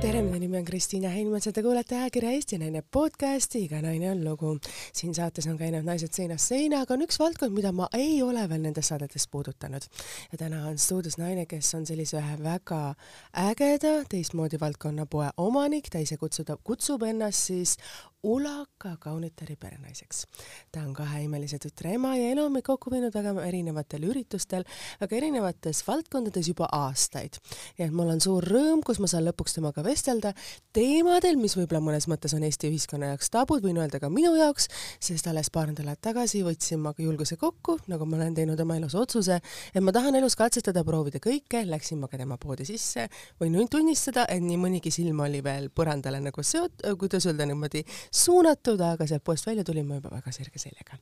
tere, minu nimi on Kristiina Heinmets ja te kuulete ajakirja Eesti Naine podcasti Iga naine on lugu. siin saates on käinud naised seinast seina, aga on üks valdkond, mida ma ei ole veel nendes saadetes puudutanud. ja täna on stuudios naine, kes on sellise ühe väga ägeda teistmoodi valdkonna poe omanik, ta ise kutsuda, kutsub ennast siis Ulaka kaunitari perenaiseks. ta on kahe imelise tütre ema ja elu on meid kokku viinud väga erinevatel üritustel, väga erinevates valdkondades juba aastaid. ja et mul on suur rõõm, kus ma saan lõpuks temaga vestelda teemadel, mis võib-olla mõnes mõttes on Eesti ühiskonna jaoks tabud, võin öelda ka minu jaoks, sest alles paar nädalat tagasi võtsin ma julguse kokku, nagu ma olen teinud oma elus otsuse, et ma tahan elus katsetada, proovida kõike, läksin ma ka tema poodi sisse, võin tunnistada, et nii mõnigi silm oli veel põrandale nagu seot-, kuidas öelda niimoodi, suunatud, aga sealt poest välja tulin ma juba väga sirge seljaga.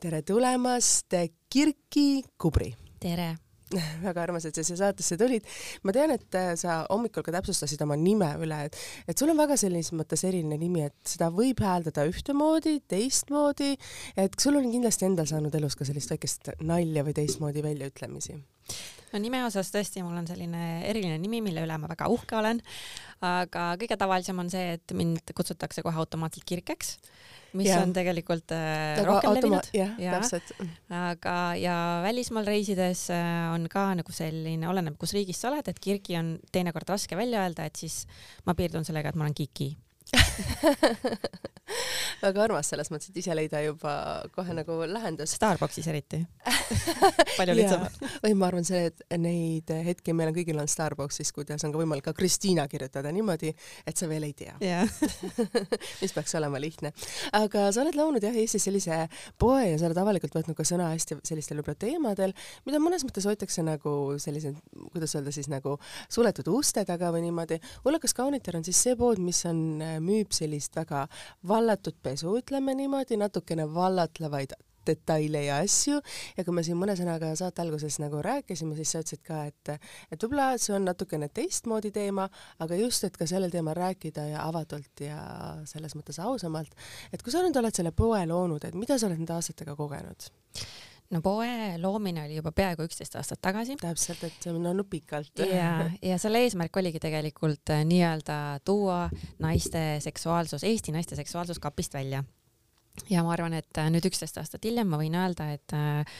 tere tulemast, Kirki Kubri! tere! väga armas, et sa siia saatesse tulid. ma tean, et äh, sa hommikul ka täpsustasid oma nime üle, et, et sul on väga selles mõttes eriline nimi, et seda võib hääldada ühtemoodi, teistmoodi, et sul on kindlasti endal saanud elus ka sellist väikest nalja või teistmoodi väljaütlemisi no nime osas tõesti, mul on selline eriline nimi, mille üle ma väga uhke olen. aga kõige tavalisem on see, et mind kutsutakse kohe automaatselt Kirkeks mis ja. on tegelikult äh, rohkem levinud. jah ja., täpselt. aga, ja välismaal reisides äh, on ka nagu selline, oleneb, kus riigis sa oled, et kirgi on teinekord raske välja öelda, et siis ma piirdun sellega, et ma olen Kiki väga armas selles mõttes, et ise leida juba kohe nagu lahendust. Starbuckis eriti palju lihtsam. või ma arvan, see, et neid hetki meil on kõigil on Starbucksis, kuidas on ka võimalik ka Kristiina kirjutada niimoodi, et sa veel ei tea yeah. mis peaks olema lihtne. aga sa oled loonud jah Eestis sellise poe ja sa oled avalikult võtnud ka sõna hästi sellistel võib-olla teemadel, mida mõnes mõttes hoitakse nagu sellise, kuidas öelda siis nagu suletud uste taga või niimoodi. Ullakas Kaunitar on siis see pood, mis on müüb sellist väga vallatud pesu, ütleme niimoodi, natukene vallatlevaid detaile ja asju ja kui me siin mõne sõnaga saate alguses nagu rääkisime, siis sa ütlesid ka, et et võib-olla see on natukene teistmoodi teema, aga just, et ka sellel teemal rääkida ja avatult ja selles mõttes ausamalt, et kui sa nüüd oled selle poe loonud, et mida sa oled nende aastatega kogenud? No poe loomine oli juba peaaegu üksteist aastat tagasi. täpselt, et see on olnud pikalt. ja, ja selle eesmärk oligi tegelikult äh, nii-öelda tuua naiste seksuaalsus, Eesti naiste seksuaalsus kapist välja. ja ma arvan, et äh, nüüd üksteist aastat hiljem ma võin öelda, et äh,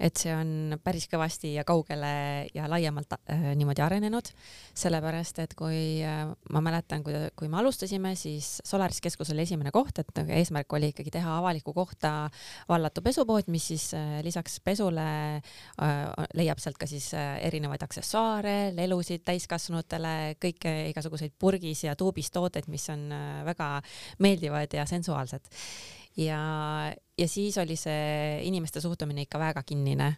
et see on päris kõvasti ja kaugele ja laiemalt äh, niimoodi arenenud, sellepärast et kui äh, ma mäletan, kui, kui me alustasime, siis Solaris keskus oli esimene koht, et eesmärk oli ikkagi teha avalikku kohta vallatu pesupood, mis siis äh, lisaks pesule äh, leiab sealt ka siis äh, erinevaid aksessuaare, lelusid täiskasvanutele, kõike igasuguseid purgis ja tuubis tooteid, mis on äh, väga meeldivad ja sensuaalsed. Ja, ja siis oli see inimeste suhtumine ikka väga kinnine,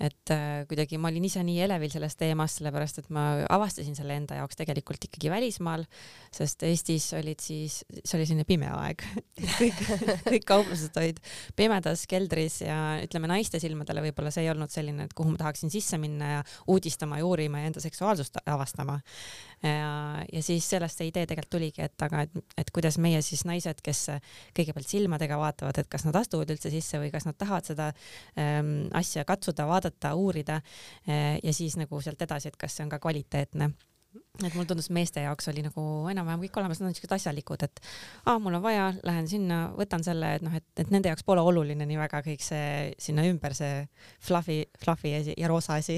et äh, kuidagi ma olin ise nii elevil sellest teemast, sellepärast et ma avastasin selle enda jaoks tegelikult ikkagi välismaal, sest Eestis olid siis, see oli selline pime aeg kõik, kõik kauplused olid pimedas keldris ja ütleme naiste silmadele võib-olla see ei olnud selline, et kuhu ma tahaksin sisse minna ja uudistama ja uurima ja enda seksuaalsust avastama. Ja, ja siis sellest see idee tegelikult tuligi, et aga et, et kuidas meie siis naised, kes kõigepealt silmadega vaatavad, et kas nad astuvad üldse sisse või kas nad tahavad seda ähm, asja katsuda, vaadata, uurida äh, ja siis nagu sealt edasi, et kas see on ka kvaliteetne et mulle tundus, meeste jaoks oli nagu enam-vähem kõik olemas, nad on siuksed asjalikud, et aa, mul on vaja, lähen sinna, võtan selle, et noh, et, et nende jaoks pole oluline nii väga kõik see sinna ümber, see fluffy, fluffy asi ja roosa asi.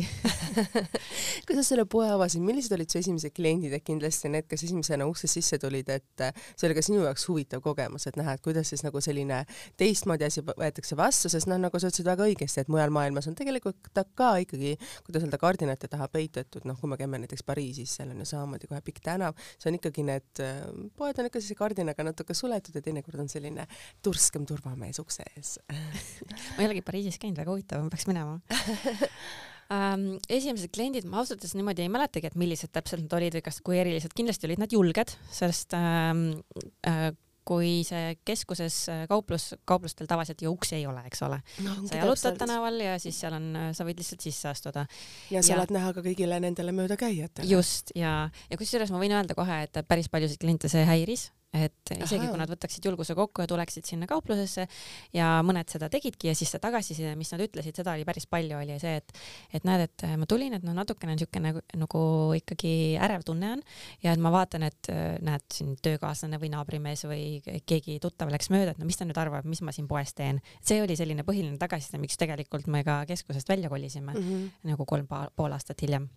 Kuidas selle poe avasid, millised olid su esimesed kliendid, et kindlasti need, kes esimesena uksest sisse tulid, et see oli ka sinu jaoks huvitav kogemus, et näha, et kuidas siis nagu selline teistmoodi asi võetakse vastu, sest noh, nagu sa ütlesid väga õigesti, et mujal maailmas on tegelikult ka ikkagi, kuidas öelda, kardinate taha peitetud, noh, kui me käime näiteks Pariisis, seal on ju samamoodi kohe pikk tänav, see on ikkagi need äh, poed on ikka sellise kardinaga natuke suletud ja teinekord on selline turskem turvamees ukse ees. Ma ei olegi Pariisis käinud, väga huvitav, ma peaks minema. Um,. esimesed kliendid ma ausalt öeldes niimoodi ei mäletagi, et millised täpselt nad olid või kas, kui erilised, kindlasti olid nad julged, sest um, uh, kui see keskuses äh, kauplus, kauplustel tavaliselt ju uksi ei ole, eks ole no,. sa jalutad tänaval ja siis seal on, äh, sa võid lihtsalt sisse astuda. ja sa ja, oled näha ka kõigile nendele möödakäijatele. just ja, ja kusjuures ma võin öelda kohe, et päris paljusid kliente see häiris et isegi Aha. kui nad võtaksid julguse kokku ja tuleksid sinna kauplusesse ja mõned seda tegidki ja siis see tagasiside, mis nad ütlesid, seda oli päris palju, oli see, et et näed, et ma tulin, et noh, natukene niisugune nagu, nagu ikkagi ärev tunne on ja et ma vaatan, et näed, siin töökaaslane või naabrimees või keegi tuttav läks mööda, et no mis ta nüüd arvab, mis ma siin poes teen. see oli selline põhiline tagasiside, miks tegelikult me ka keskusest välja kolisime mm -hmm. nagu kolm pool aastat hiljem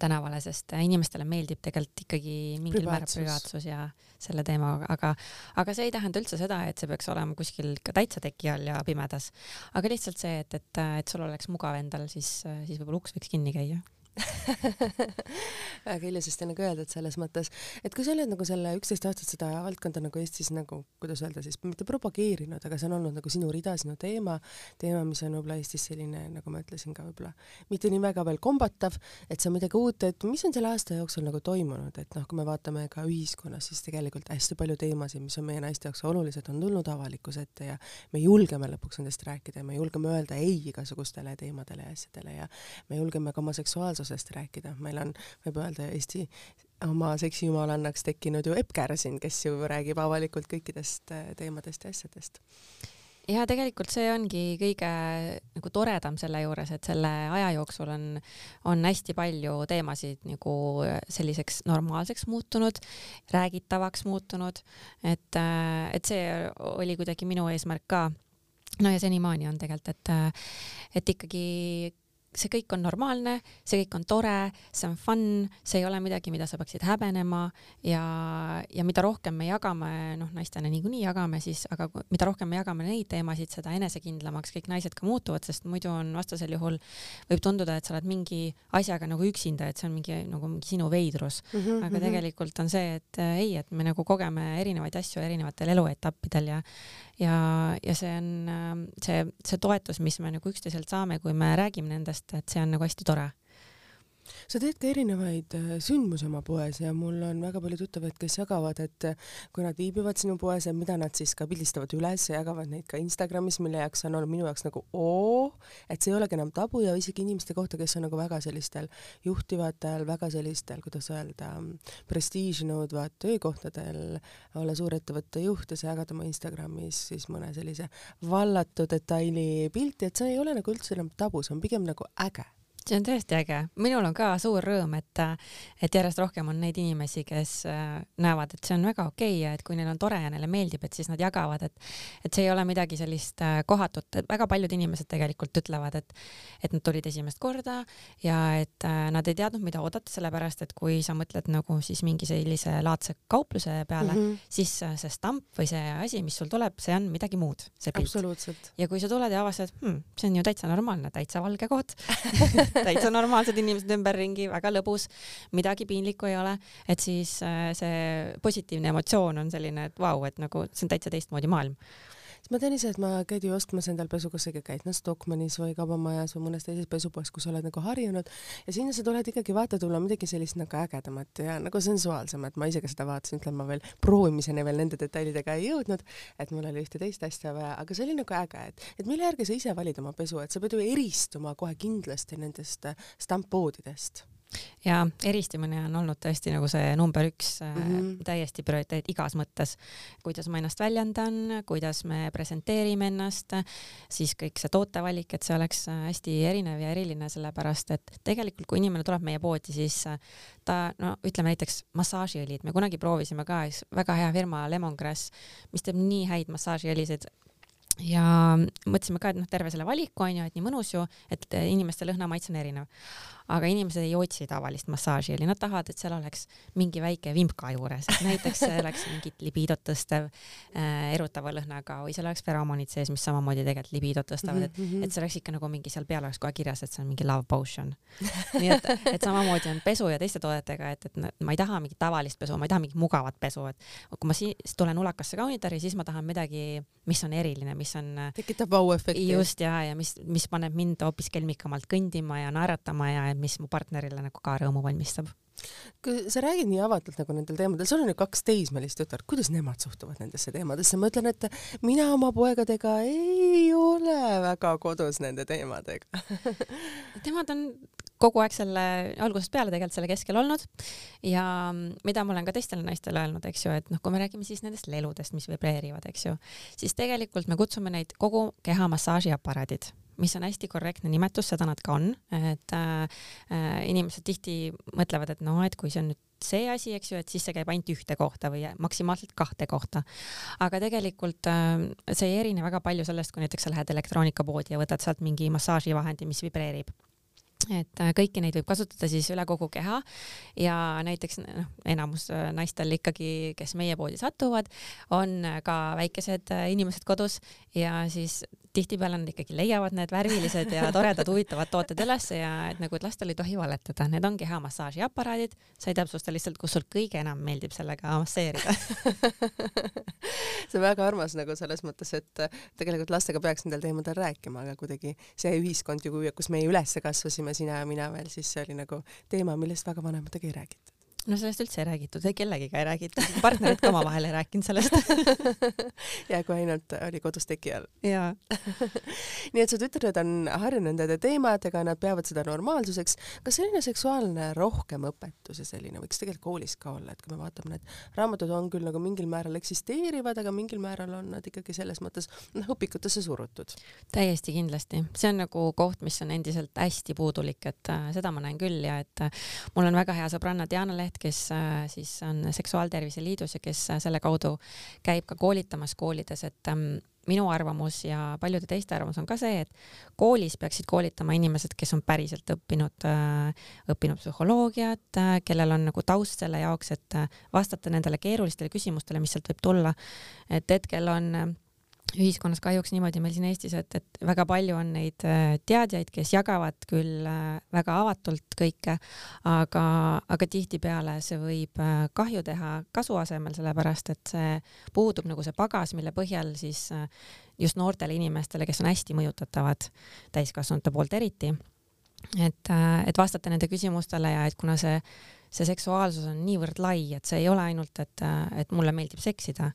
tänavale, sest inimestele meeldib tegelikult ikkagi mingil määral privaatsus ja selle teemaga, aga, aga see ei tähenda üldse seda, et see peaks olema kuskil ka täitsa teki all ja pimedas. aga lihtsalt see, et, et, et sul oleks mugav endal, siis, siis võib-olla uks võiks kinni käia väga ilusasti nagu öeldud selles mõttes, et kui sa oled nagu selle üksteist aastat seda valdkonda nagu Eestis nagu, kuidas öelda siis, mitte propageerinud, aga see on olnud nagu sinu rida, sinu teema, teema, mis on võib-olla Eestis selline, nagu ma ütlesin ka võib-olla mitte nii väga veel kombatav, et see on midagi uut, et mis on selle aasta jooksul nagu toimunud, et noh, kui me vaatame ka ühiskonnas, siis tegelikult hästi palju teemasid, mis on meie naiste jaoks olulised, on tulnud avalikkuse ette ja me julgeme lõpuks nendest rääkida ja me julgeme öelda ei igasugustele teemadele ja asjadele ja me julgeme ka oma seksuaalsust seksuaalsusest rääkida, meil on, võib öelda, Eesti oma seksijumalannaks tekkinud ju Epp Kärsin, kes ju räägib avalikult kõikidest äh, teemadest ja asjadest ja tegelikult see ongi kõige nagu toredam selle juures, et selle aja jooksul on, on hästi palju teemasid nagu selliseks normaalseks muutunud, räägitavaks muutunud, et, äh, et see oli kuidagi minu eesmärk ka. no ja senimaani on tegelikult, et, et ikkagi see kõik on normaalne, see kõik on tore, see on fun, see ei ole midagi, mida sa peaksid häbenema ja, ja mida rohkem me jagame, noh, naistena niikuinii jagame siis, aga mida rohkem me jagame neid teemasid, seda enesekindlamaks kõik naised ka muutuvad, sest muidu on vastasel juhul võib tunduda, et sa oled mingi asjaga nagu üksinda, et see on mingi nagu mingi sinu veidrus mm. -hmm, aga mhm. tegelikult on see, et äh, ei, et me nagu kogeme erinevaid asju erinevatel eluetappidel ja ja, ja see on ähm, see, see toetus, mis me nagu üksteiselt saame, kui me räägime nendest, et see on nagu hästi tore sa teed ka erinevaid äh, sündmusi oma poes ja mul on väga palju tuttavaid, kes jagavad, et äh, kui nad viibivad sinu poes, et mida nad siis ka pildistavad üles ja jagavad neid ka Instagramis, mille jaoks on olnud minu jaoks nagu oo, et see ei olegi enam tabu ja isegi inimeste kohta, kes on nagu väga sellistel juhtivatel, väga sellistel, kuidas öelda, prestiiži nõudvad töökohtadel, olla suurettevõtte juht ja sa jagad oma Instagramis siis mõne sellise vallatu detaili pilti, et see ei ole nagu üldse enam tabu, see on pigem nagu äge see on tõesti äge, minul on ka suur rõõm, et, et järjest rohkem on neid inimesi, kes äh, näevad, et see on väga okei okay ja et kui neil on tore ja neile meeldib, et siis nad jagavad, et, et see ei ole midagi sellist äh, kohatut, et väga paljud inimesed tegelikult ütlevad, et, et nad tulid esimest korda ja et äh, nad ei teadnud, mida oodata, sellepärast et kui sa mõtled nagu siis mingi sellise laadse kaupluse peale mm, -hmm. siis see stamp või see asi, mis sul tuleb, see on midagi muud, see pilt. ja kui sa tuled ja avastad hm,, see on ju täitsa normaalne, täitsa valge koht täitsa normaalsed inimesed ümberringi, väga lõbus, midagi piinlikku ei ole, et siis äh, see positiivne emotsioon on selline, et vau, et nagu see on täitsa teistmoodi maailm siis ma tean ise, et ma käid ju ostmas endal pesu, kas sa käid no Stockmannis või Kaubamajas või mõnes teises pesupoes, kus oled nagu harjunud. Ja sinna sa tuled ikkagi vaata tulla midagi sellist nagu ägedamat ja nagu sensuaalsemat, ma ise ka seda vaatasin, ütlen ma veel proovimiseni veel nende detailidega ei jõudnud, et mul oli ühte teist asja vaja, aga see oli nagu äge, et, et mille järgi sa ise valid oma pesu, et sa pead ju eristuma kohe kindlasti nendest stamppoodidest ja eristumine on olnud tõesti nagu see number üks mm -hmm. täiesti prioriteet igas mõttes, kuidas ma ennast väljendan, kuidas me presenteerime ennast, siis kõik see tootevalik, et see oleks äh, hästi erinev ja eriline, sellepärast et tegelikult, kui inimene tuleb meie poodi, siis äh, ta no ütleme näiteks massaažiõlid, me kunagi proovisime ka, väga hea firma Lemongrass, mis teeb nii häid massaažiõlisid ja mõtlesime ka, et noh, terve selle valiku on ju, et nii mõnus ju, et inimeste lõhnamaitse on erinev aga inimesed ei otsi tavalist massaaži, nad tahavad, et seal oleks mingi väike vimka juures, et näiteks oleks mingit libidot tõstev äh,, erutava lõhnaga või seal oleks feromonid sees, mis samamoodi tegelikult libidot tõstavad, et, mhm. et see oleks ikka nagu mingi seal peal oleks kohe kirjas, et see on mingi love potion. nii et, et samamoodi on pesu ja teiste toodetega, et, et ma ei taha mingit tavalist pesu, ma ei taha mingit mugavat pesu, et kui ma siis tulen ulakasse kaunitari, siis ma tahan midagi, mis on eriline, mis on tekitab vau-efekti. just ja, ja mis, mis paneb mind hoopis kelmikamalt kõndima ja naeratama ja mis mu partnerile nagu ka rõõmu valmistab. Kui sa räägid nii avatult nagu nendel teemadel, sul on ju kaks teismelist tütart, kuidas nemad suhtuvad nendesse teemadesse, ma ütlen, et mina oma poegadega ei ole väga kodus nende teemadega. Nemad on kogu aeg selle, algusest peale tegelikult selle keskel olnud. Ja mida ma olen ka teistele naistele öelnud, eks ju, et noh, kui me räägime siis nendest leludest, mis vibreerivad, eks ju, siis tegelikult me kutsume neid kogu keha massaažiaparaadid mis on hästi korrektne nimetus, seda nad ka on, et äh, äh, inimesed tihti mõtlevad, et noh, et kui see on nüüd see asi, eks ju, et siis see käib ainult ühte kohta või maksimaalselt kahte kohta. aga tegelikult äh, see ei erine väga palju sellest, kui näiteks sa lähed elektroonikapoodi ja võtad sealt mingi massaaživahendi, mis vibreerib et äh, kõiki neid võib kasutada siis üle kogu keha ja näiteks noh, enamus äh, naistel ikkagi, kes meie poodi satuvad, on ka väikesed inimesed kodus ja siis tihtipeale nad ikkagi leiavad need värvilised ja toredad huvitavad tooted ülesse ja et nagu, et lastel ei tohi valetada, need on kehamassaažiaparaadid, sa ei täpsusta lihtsalt, kus sul kõige enam meeldib sellega masseerida. See on väga armas nagu selles mõttes, et tegelikult lastega peaks nendel teemadel rääkima, aga kuidagi see ühiskond ju, kus meie üles kasvasime, sina ja mina veel, siis see oli nagu teema, millest väga vanematega ei räägitud no sellest üldse ei räägitud, kellegiga ei räägitud, partnerid ka omavahel ei rääkinud sellest ja kui ainult oli kodus teki all. jaa nii et su tütred on harjunud nende teemadega, nad peavad seda normaalsuseks. kas selline seksuaalne rohkem õpetus ja selline võiks tegelikult koolis ka olla, et kui me vaatame, need raamatud on küll nagu mingil määral eksisteerivad, aga mingil määral on nad ikkagi selles mõttes noh, õpikutesse surutud. täiesti kindlasti, see on nagu koht, mis on endiselt hästi puudulik, et äh, seda ma näen küll ja et äh, mul on väga hea sõbranna Diana Leht, Leht, kes äh, siis on Seksuaaltervise Liidus ja kes äh, selle kaudu käib ka koolitamas koolides, et ähm, minu arvamus ja paljude teiste arvamus on ka see, et koolis peaksid koolitama inimesed, kes on päriselt õppinud, äh, õppinud psühholoogiat, kellel on nagu taust selle jaoks, et vastata nendele keerulistele küsimustele, mis sealt võib tulla. et hetkel on ühiskonnas kahjuks niimoodi meil siin Eestis, et, et väga palju on neid äh, teadjaid, kes jagavad küll äh, väga avatult kõike, aga, aga tihtipeale see võib äh, kahju teha kasu asemel, sellepärast et see puudub nagu see pagas, mille põhjal siis just noortele inimestele, kes on hästi mõjutatavad, täiskasvanute poolt eriti, et, et vastata nende küsimustele ja et kuna see see seksuaalsus on niivõrd lai, et see ei ole ainult, et, et mulle meeldib seksida,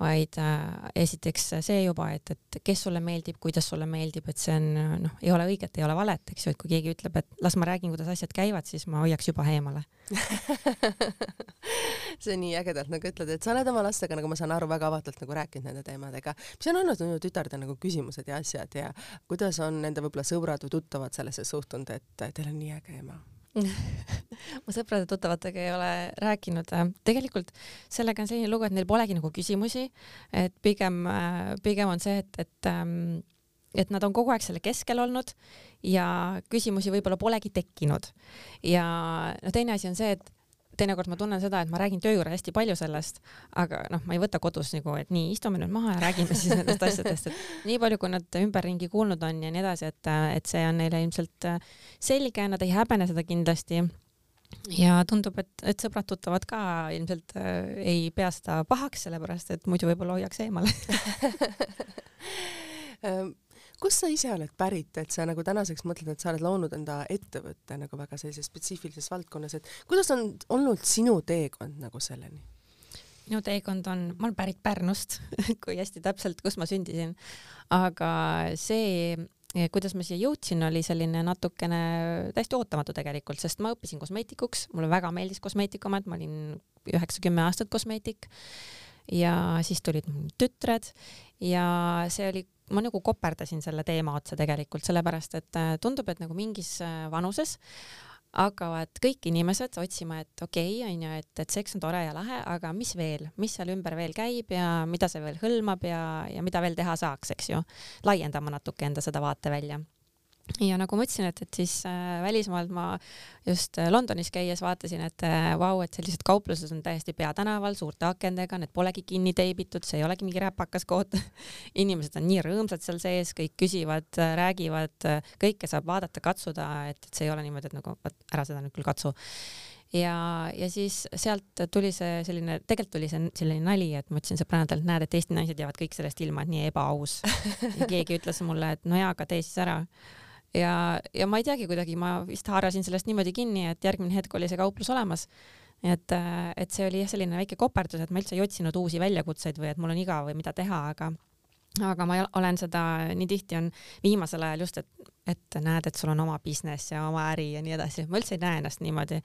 vaid äh, esiteks see juba, et, et kes sulle meeldib, kuidas sulle meeldib, et see on noh, ei ole õiget, ei ole valet, eks ju, et kui keegi ütleb, et las ma räägin, kuidas asjad käivad, siis ma hoiaks juba eemale see nii ägedalt nagu ütled, et sa oled oma lastega, nagu ma saan aru, väga avatult nagu rääkinud nende teemadega. mis on olnud minu tütarde nagu küsimused ja asjad ja kuidas on nende võib-olla sõbrad või tuttavad sellesse suhtunud, et teil on nii äge ema ma sõprade-tuttavatega ei ole rääkinud. tegelikult sellega on selline lugu, et neil polegi nagu küsimusi, et pigem, pigem on see, et, et ähm, et nad on kogu aeg selle keskel olnud ja küsimusi võib-olla polegi tekkinud. ja no teine asi on see, et teinekord ma tunnen seda, et ma räägin töö juures hästi palju sellest, aga noh, ma ei võta kodus nagu, et nii, istume nüüd maha ja räägime siis nendest asjadest, et nii palju, kui nad ümberringi kuulnud on ja nii edasi, et, et see on neile ilmselt selge, nad ei häbene seda kindlasti. Ja tundub, et, et sõbrad-tuttavad ka ilmselt äh, ei pea seda pahaks, sellepärast et muidu võib-olla hoiaks eemale kust sa ise oled pärit, et sa nagu tänaseks mõtled, et sa oled loonud enda ettevõtte nagu väga sellises spetsiifilises valdkonnas, et kuidas on olnud sinu teekond nagu selleni? minu teekond on, ma olen pärit Pärnust kui hästi täpselt, kus ma sündisin, aga see, kuidas ma siia jõudsin, oli selline natukene täiesti ootamatu tegelikult, sest ma õppisin kosmeetikuks, mulle väga meeldis kosmeetikuamet, ma olin üheksa-kümme aastat kosmeetik. Ja siis tulid tütred. Ja see oli ma nagu koperdasin selle teema otsa tegelikult, sellepärast et äh, tundub, et nagu mingis äh, vanuses hakkavad kõik inimesed otsima, et okei okay,, onju, et, et seks on tore ja lahe, aga mis veel, mis seal ümber veel käib ja mida see veel hõlmab ja, ja mida veel teha saaks, eks ju. laiendama natuke enda seda vaatevälja ja nagu ma ütlesin, et, et siis äh, välismaalt ma just äh, Londonis käies vaatasin, et äh, vau, et sellised kauplused on täiesti peatänaval suurte akendega, need polegi kinni teibitud, see ei olegi mingi räpakas koht inimesed on nii rõõmsad seal sees, kõik küsivad, räägivad, kõike saab vaadata, katsuda, et, et see ei ole niimoodi, et nagu vot ära seda nüüd küll katsu. Ja, ja siis sealt tuli see selline, tegelikult tuli see selline nali, et ma ütlesin sõbrannadelt, näed, et Eesti naised jäävad kõik sellest ilma, et nii ebaaus. ja keegi ütles mulle, et no jaa, aga tee siis ära ja, ja ma ei teagi, kuidagi ma vist haarasin sellest niimoodi kinni, et järgmine hetk oli see kauplus olemas. et, et see oli jah, selline väike koperdus, et ma üldse ei otsinud uusi väljakutseid või et mul on igav või mida teha, aga aga ma olen seda nii tihti on viimasel ajal just, et, et näed, et sul on oma business ja oma äri ja nii edasi, ma üldse ei näe ennast niimoodi,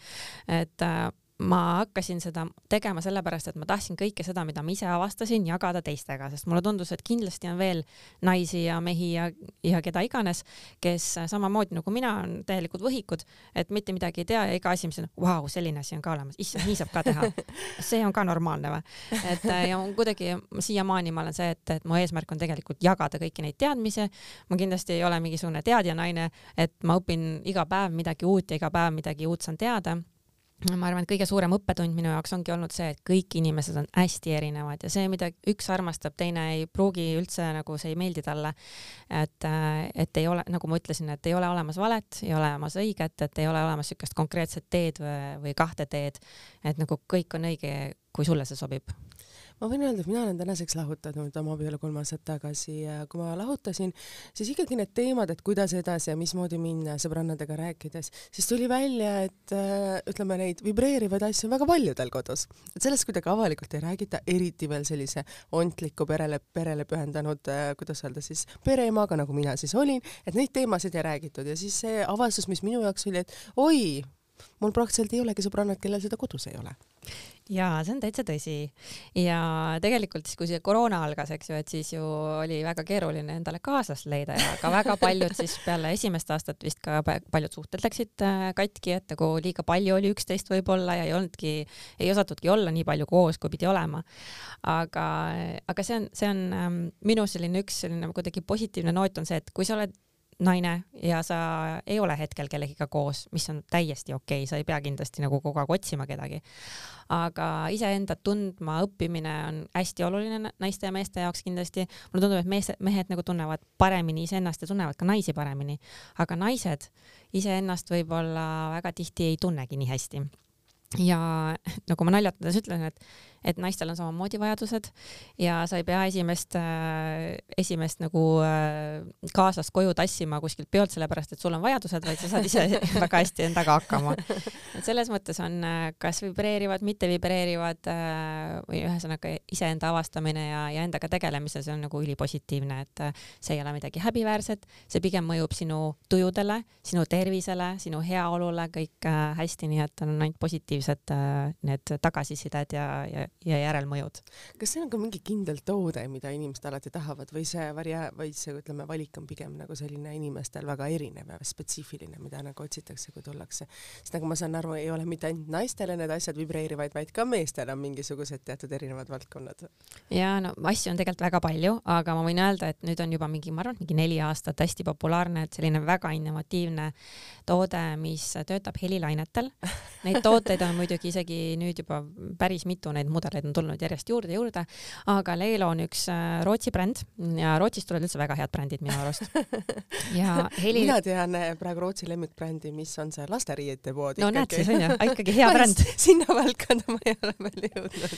et äh, ma hakkasin seda tegema sellepärast, et ma tahtsin kõike seda, mida ma ise avastasin, jagada teistega, sest mulle tundus, et kindlasti on veel naisi ja mehi ja, ja keda iganes, kes samamoodi nagu mina on täielikud võhikud, et mitte midagi ei tea ja iga asi, mis on, vau, selline asi on ka olemas, issand, nii saab ka teha. see on ka normaalne või? et ja kuidagi siiamaani ma olen see, et, et mu eesmärk on tegelikult jagada kõiki neid teadmisi. ma kindlasti ei ole mingisugune teadja naine, et ma õpin iga päev midagi uut ja iga päev midagi uut saan teada ma arvan, et kõige suurem õppetund minu jaoks ongi olnud see, et kõik inimesed on hästi erinevad ja see, mida üks armastab, teine ei pruugi üldse nagu see ei meeldi talle. et, et ei ole, nagu ma ütlesin, et ei ole olemas valet, ei ole olemas õiget, et ei ole olemas niisugust konkreetset teed või, või kahte teed. et nagu kõik on õige, kui sulle see sobib ma võin öelda, et mina olen tänaseks lahutanud oma abielu kolm aastat tagasi ja kui ma lahutasin, siis ikkagi need teemad, et kuidas edasi ja mismoodi minna sõbrannadega rääkides, siis tuli välja, et äh, ütleme, neid vibreerivaid asju on väga paljudel kodus. et sellest kuidagi avalikult ei räägita, eriti veel sellise ontliku perele, perele pühendanud äh,, kuidas öelda siis, pereemaga, nagu mina siis olin, et neid teemasid ei räägitud ja siis see avastus, mis minu jaoks oli, et oi, mul praktiliselt ei olegi sõbrannad, kellel seda kodus ei ole jaa, see on täitsa tõsi. ja tegelikult siis, kui see koroona algas, eks ju, et siis ju oli väga keeruline endale kaaslast leida ja ka väga paljud siis peale esimest aastat vist ka paljud suhted läksid äh, katki, et nagu liiga palju oli üksteist võib-olla ja ei olnudki, ei osatudki olla nii palju koos, kui pidi olema. aga, aga see on, see on ähm, minu selline üks selline kuidagi positiivne noot on see, et kui sa oled naine ja sa ei ole hetkel kellegiga koos, mis on täiesti okei okay., sa ei pea kindlasti nagu kogu aeg otsima kedagi. aga iseenda tundma õppimine on hästi oluline naiste ja meeste jaoks kindlasti. mulle tundub, et mees, mehed nagu tunnevad paremini iseennast ja tunnevad ka naisi paremini, aga naised iseennast võib-olla väga tihti ei tunnegi nii hästi ja nagu ma naljatades ütlen, et et naistel on samamoodi vajadused ja sa ei pea esimest äh,, esimest nagu äh, kaaslast koju tassima kuskilt peolt, sellepärast et sul on vajadused, vaid sa saad ise väga hästi endaga hakkama. et selles mõttes on äh, kas vibreerivad, mitte vibreerivad äh, või ühesõnaga iseenda avastamine ja, ja endaga tegelemise, see on nagu ülipositiivne, et äh, see ei ole midagi häbiväärset, see pigem mõjub sinu tujudele, sinu tervisele, sinu heaolule, kõik äh, hästi, nii et on ainult positiivsed äh, need tagasisided ja, ja, ja järelmõjud. kas see on ka mingi kindel toode, mida inimesed alati tahavad või see varia-, või see, ütleme, valik on pigem nagu selline inimestel väga erinev ja spetsiifiline, mida nagu otsitakse, kui tullakse? sest nagu ma saan aru, ei ole mitte ainult naistele need asjad vibreerivaid, vaid ka meestel on mingisugused teatud erinevad valdkonnad. ja no asju on tegelikult väga palju, aga ma võin öelda, et nüüd on juba mingi, ma arvan, mingi neli aastat hästi populaarne, et selline väga innovatiivne toode, mis töötab helilainetel. Neid tooteid on muidugi isegi nüüd juba päris mitu, neid mudeleid on tulnud järjest juurde juurde, aga Leelo on üks äh, Rootsi bränd ja Rootsist tulevad üldse väga head brändid minu arust. ja heli. mina tean äh, praegu Rootsi lemmikbrändi, mis on see lasteriiete pood. no näed siis onju, ikkagi hea bränd. sinna valdkonda ma ei ole veel jõudnud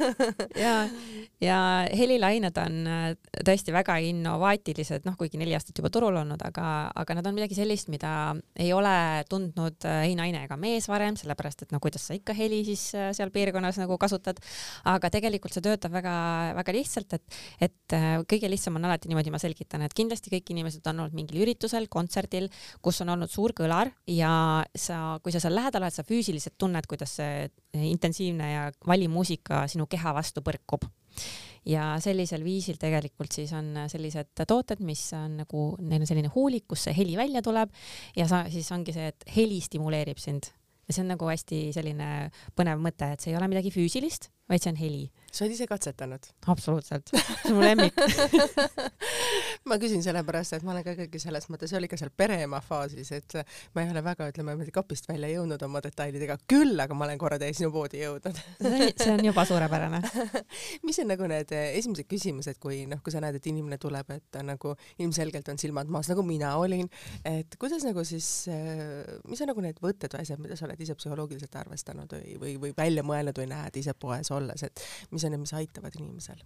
ja, ja helilained on äh, tõesti väga innovaatilised, noh, kuigi neli aastat juba turul olnud, aga, aga nad on midagi sellist, mida ei ole tundnud ei naine ega mees varem, sellepärast et no kuidas sa ikka heli siis seal piirkonnas nagu kasutad, aga tegelikult see töötab väga-väga lihtsalt, et, et äh, kõige lihtsam on alati niimoodi, ma selgitan, et kindlasti kõik inimesed on olnud mingil üritusel, kontserdil, kus on olnud suur kõlar ja sa, kui sa seal lähedal oled, sa füüsiliselt tunned, kuidas see intensiivne ja vali muusika sinu keha vastu põrkub. Ja sellisel viisil tegelikult siis on sellised tooted, mis on nagu, neil on selline huulik, kus see heli välja tuleb ja sa siis ongi see, et heli stimuleerib sind. Ja see on nagu hästi selline põnev mõte, et see ei ole midagi füüsilist, vaid see on heli. Sa oled ise katsetanud? absoluutselt, see on mu lemmik. Ma küsin sellepärast, et ma olen ka ikkagi selles mõttes, oli ka seal pereema faasis, et ma ei ole väga, ütleme, kapist välja jõudnud oma detailidega, küll aga ma olen korra täie sinu poodi jõudnud. See on juba suurepärane. Mis on nagu need esimesed küsimused, kui noh, kui sa näed, et inimene tuleb, et ta nagu ilmselgelt on silmad maas, nagu mina olin, et kuidas nagu siis, mis on nagu need võtted või asjad, mida sa oled ise psühholoogiliselt arvestanud või, või, või välja mõelnud või näed ise poes olles, et mis on need, mis aitavad inimesel?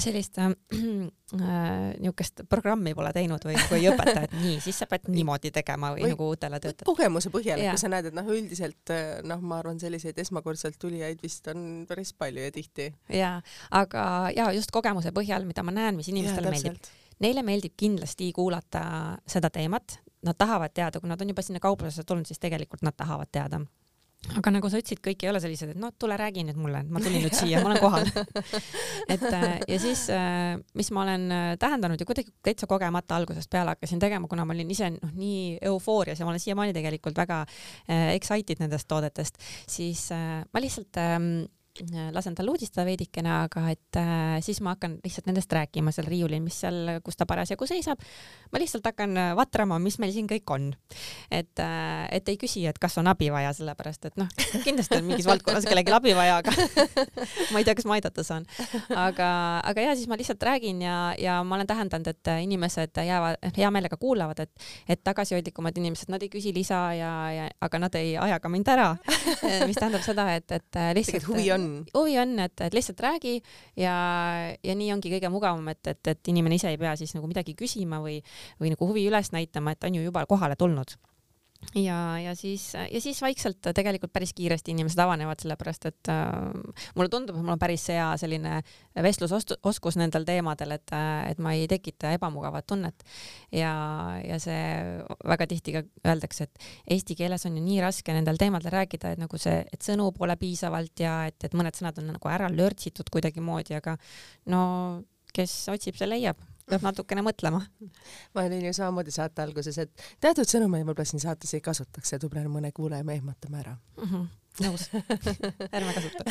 sellist äh, niisugust programmi pole teinud või nagu ei õpeta, et nii, siis sa pead niimoodi tegema või, või nagu uutele töötajatele. kogemuse põhjal, et kui sa näed, et noh, üldiselt äh, noh, ma arvan, selliseid esmakordselt tulijaid vist on päris palju ja tihti. ja, aga ja just kogemuse põhjal, mida ma näen, mis inimestele ja, meeldib. Neile meeldib kindlasti kuulata seda teemat, nad tahavad teada, kui nad on juba sinna kauplusesse tulnud, siis tegelikult nad tahavad teada aga nagu sa ütlesid, kõik ei ole sellised, et no tule räägi nüüd mulle, ma tulin nüüd siia, ma olen kohal. Et äh, ja siis, äh, mis ma olen äh, tähendanud ja kuidagi täitsa kogemata algusest peale hakkasin tegema, kuna ma olin ise noh, nii eufoorias ja ma olen siiamaani tegelikult väga excited nendest toodetest, siis ma lihtsalt ähm, Äh, lasen tal uudistada veidikene, aga et äh, siis ma hakkan lihtsalt nendest rääkima seal riiulil, mis seal, kus ta parasjagu seisab. ma lihtsalt hakkan äh, vatrama, mis meil siin kõik on. et äh,, et ei küsi, et kas on abi vaja, sellepärast et noh, kindlasti on mingis valdkonnas kellelgi abi vaja, aga ma ei tea, kas ma aidata saan. aga, aga ja siis ma lihtsalt räägin ja, ja ma olen tähendanud, et inimesed jäävad, hea meelega kuulavad, et, et tagasihoidlikumad inimesed, nad ei küsi lisa ja, ja, aga nad ei aja ka mind ära mis tähendab seda, et, et lihtsalt. huvi on on? huvi on, et, et lihtsalt räägi ja, ja nii ongi kõige mugavam, et, et, et inimene ise ei pea siis nagu midagi küsima või, või nagu huvi üles näitama, et on ju juba kohale tulnud ja, ja siis, ja siis vaikselt tegelikult päris kiiresti inimesed avanevad, sellepärast et äh, mulle tundub, et mul on päris hea selline vestlusoskus nendel teemadel, et, et ma ei tekita ebamugavat tunnet. ja, ja see väga tihti ka öeldakse, et eesti keeles on ju nii raske nendel teemadel rääkida, et nagu see, et sõnu pole piisavalt ja et, et mõned sõnad on nagu ära lörtsitud kuidagimoodi, aga no kes otsib, see leiab peab natukene mõtlema. ma olin ju samamoodi saate alguses, et teatud sõnumeid võib-olla siin saates ei kasutaks ja võib-olla mõne kuulaja me ehmatame ära mm. -hmm nõus ärme kasuta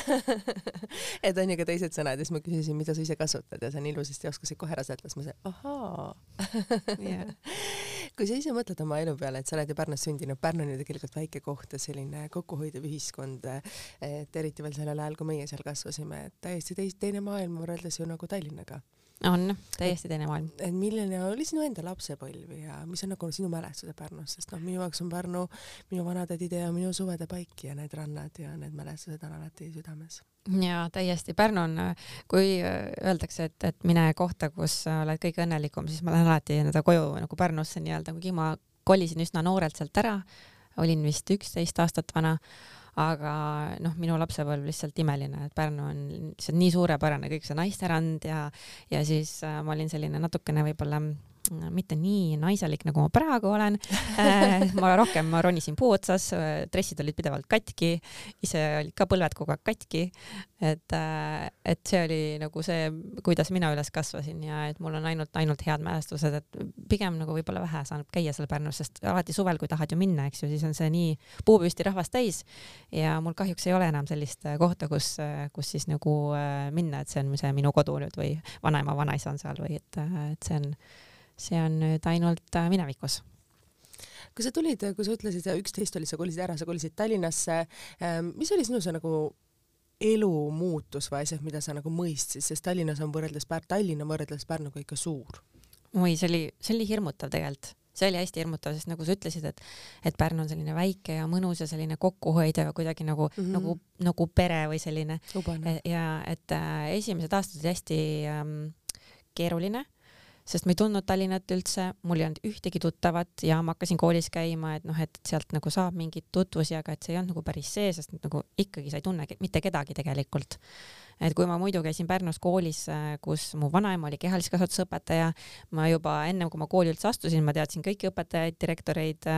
et on ju ka teised sõnad ja siis ma küsisin, mida sa ise kasutad ja sa nii ilusasti oskasid kohe ära seletada, siis ma ütlesin ahaa yeah. kui sa ise mõtled oma elu peale, et sa oled ju Pärnus sündinud, Pärnu on ju tegelikult väike koht ja selline kokkuhoidev ühiskond, et eriti veel sellel ajal, kui meie seal kasvasime, et täiesti teis, teine maailm võrreldes ju nagu Tallinnaga on täiesti teine maailm. et milline oli sinu enda lapsepõlv ja mis on nagu sinu mälestused Pärnust, sest noh, minu jaoks on Pärnu minu vanatädi tee ja minu suvede paik ja need rannad ja need mälestused on alati südames. ja täiesti, Pärnu on, kui öeldakse, et, et mine kohta, kus oled kõige õnnelikum, siis ma lähen alati nii-öelda koju nagu Pärnusse nii-öelda, kuigi ma kolisin üsna noorelt sealt ära, olin vist üksteist aastat vana aga noh, minu lapsepõlv lihtsalt imeline, et Pärnu on lihtsalt nii suurepärane, kõik see naisterand ja, ja siis äh, ma olin selline natukene võib-olla mitte nii naiselik, nagu ma praegu olen äh, ma rohkem, ma ronisin puu otsas, dressid olid pidevalt katki, ise olid ka põlved kogu aeg katki. et, äh, et see oli nagu see, kuidas mina üles kasvasin ja et mul on ainult, ainult head mälestused, et pigem nagu võib-olla vähe saanud käia seal Pärnus, sest alati suvel, kui tahad ju minna, eks ju, siis on see nii puupüsti rahvast täis ja mul kahjuks ei ole enam sellist kohta, kus, kus siis nagu äh, minna, et see on see minu kodu nüüd või vanaema, vanaisa on seal või et, et see on see on nüüd ainult äh, minevikus kui sa tulid, kui sa ütlesid, üksteist oli, sa kolisid ära, sa kolisid Tallinnasse, ähm, mis oli sinu see nagu elu muutus või asjad, mida sa nagu mõistsid, sest Tallinnas on võrreldes Pär-, Tallinna võrreldes Pärnuga ikka suur. oi, see oli, see oli hirmutav tegelikult see oli hästi hirmutav, sest nagu sa ütlesid, et et Pärnu on selline väike ja mõnus ja selline kokkuhoidev ja kuidagi nagu mm, -hmm. nagu, nagu pere või selline. ja et äh, esimesed aastad olid hästi ähm, keeruline sest ma ei tundnud Tallinnat üldse, mul ei olnud ühtegi tuttavat ja ma hakkasin koolis käima, et noh, et sealt nagu saab mingeid tutvusi, aga et see ei olnud nagu päris see, sest nagu ikkagi sa ei tunne mitte kedagi tegelikult. et kui ma muidu käisin Pärnus koolis, kus mu vanaema oli kehalise kasvatuse õpetaja, ma juba ennem kui ma kooli üldse astusin, ma teadsin kõiki õpetajaid, direktoreid,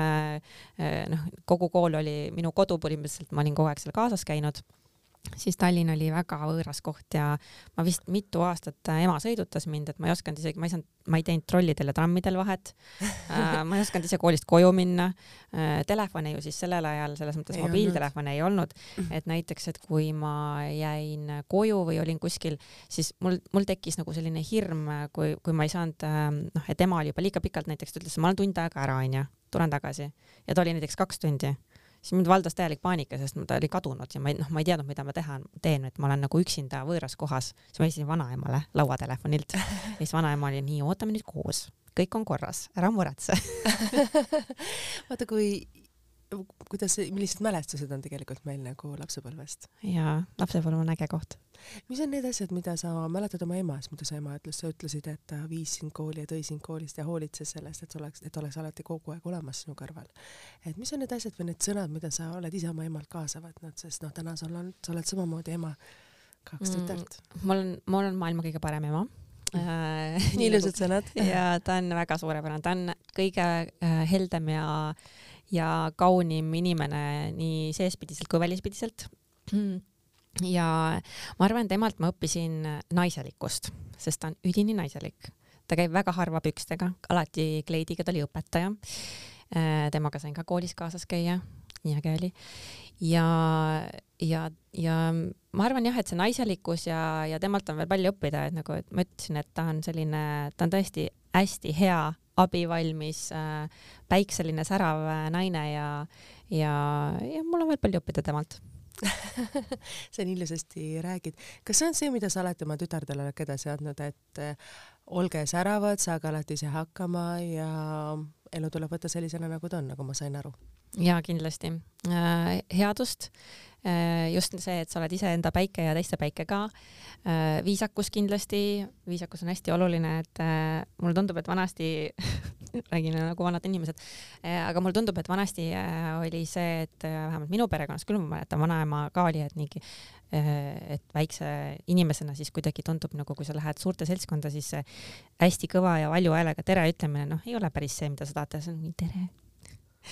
noh, kogu kool oli minu kodu põhimõtteliselt, ma olin kogu aeg seal kaasas käinud siis Tallinn oli väga võõras koht ja ma vist mitu aastat äh, ema sõidutas mind, et ma ei osanud isegi, ma ei saanud, ma ei teinud trollidel ja trammidel vahet. Äh, ma ei osanud ise koolist koju minna. Äh, telefone ju siis sellel ajal selles mõttes mobiiltelefone ei olnud, et näiteks, et kui ma jäin koju või olin kuskil, siis mul, mul tekkis nagu selline hirm, kui, kui ma ei saanud, noh, et ema oli juba liiga pikalt näiteks, ta ütles, ma olen tund aega ära, onju, tulen tagasi. Ja ta oli näiteks kaks tundi siis mind valdas täielik paanika, sest ta oli kadunud ja ma ei, noh, ma ei teadnud, mida ma teha teen, et ma olen nagu üksinda võõras kohas. siis ma helistasin vanaemale lauatelefonilt. Ja siis vanaema oli nii, ootame nüüd koos, kõik on korras, ära muretse. Vaata, kui kuidas, millised mälestused on tegelikult meil nagu lapsepõlvest? jaa, lapsepõlv on äge koht. mis on need asjad, mida sa mäletad oma emast, mida su ema ütles, sa ütlesid, et ta viis sind kooli ja tõi sind koolist ja hoolitses sellest, et sa oleks, et oleks alati kogu aeg olemas sinu kõrval. et mis on need asjad või need sõnad, mida sa oled ise oma emalt kaasa võtnud, sest noh, täna sul on, sa oled samamoodi ema, kaks mm, tütart. mul on, mul on maailma kõige parem ema äh, ilusad sõnad. ja ta on väga suurepärane, ta on kõige äh, heldem ja ja kaunim inimene nii seespidiselt kui välispidiselt. ja ma arvan, temalt ma õppisin naiselikkust, sest ta on üdini naiselik. ta käib väga harva pükstega, alati kleidiga, ta oli õpetaja. Äh, temaga sain ka koolis kaasas käia, nii äge oli. ja, ja, ja ma arvan jah, et see naiselikkus ja, ja temalt on veel palju õppida, et nagu, et ma ütlesin, et ta on selline, ta on tõesti hästi hea abivalmis äh, päikseline särav äh, naine ja, ja, ja mul on veel palju õppida temalt sa nii ilusasti räägid. kas see on see, mida sa alati oma tütardele oled edasi andnud, et äh, olge säravad, saage alati ise hakkama ja elu tuleb võtta sellisena, nagu ta on, nagu ma sain aru? Jaa, kindlasti äh,. headust äh,, just see, et sa oled iseenda päike ja teiste päike ka äh,. viisakus kindlasti, viisakus on hästi oluline, et mulle tundub, et vanasti räägin nagu vanad inimesed aga mulle tundub, et vanasti oli see, et äh, vähemalt minu perekonnas küll ma mäletan, vanaema ka oli, et äh, et väikse inimesena siis kuidagi tundub nagu, kui sa lähed suurte seltskonda, siis hästi kõva ja valju häälega tere ütlemine, noh, ei ole päris see, mida sa tahad teha, see on mingi tere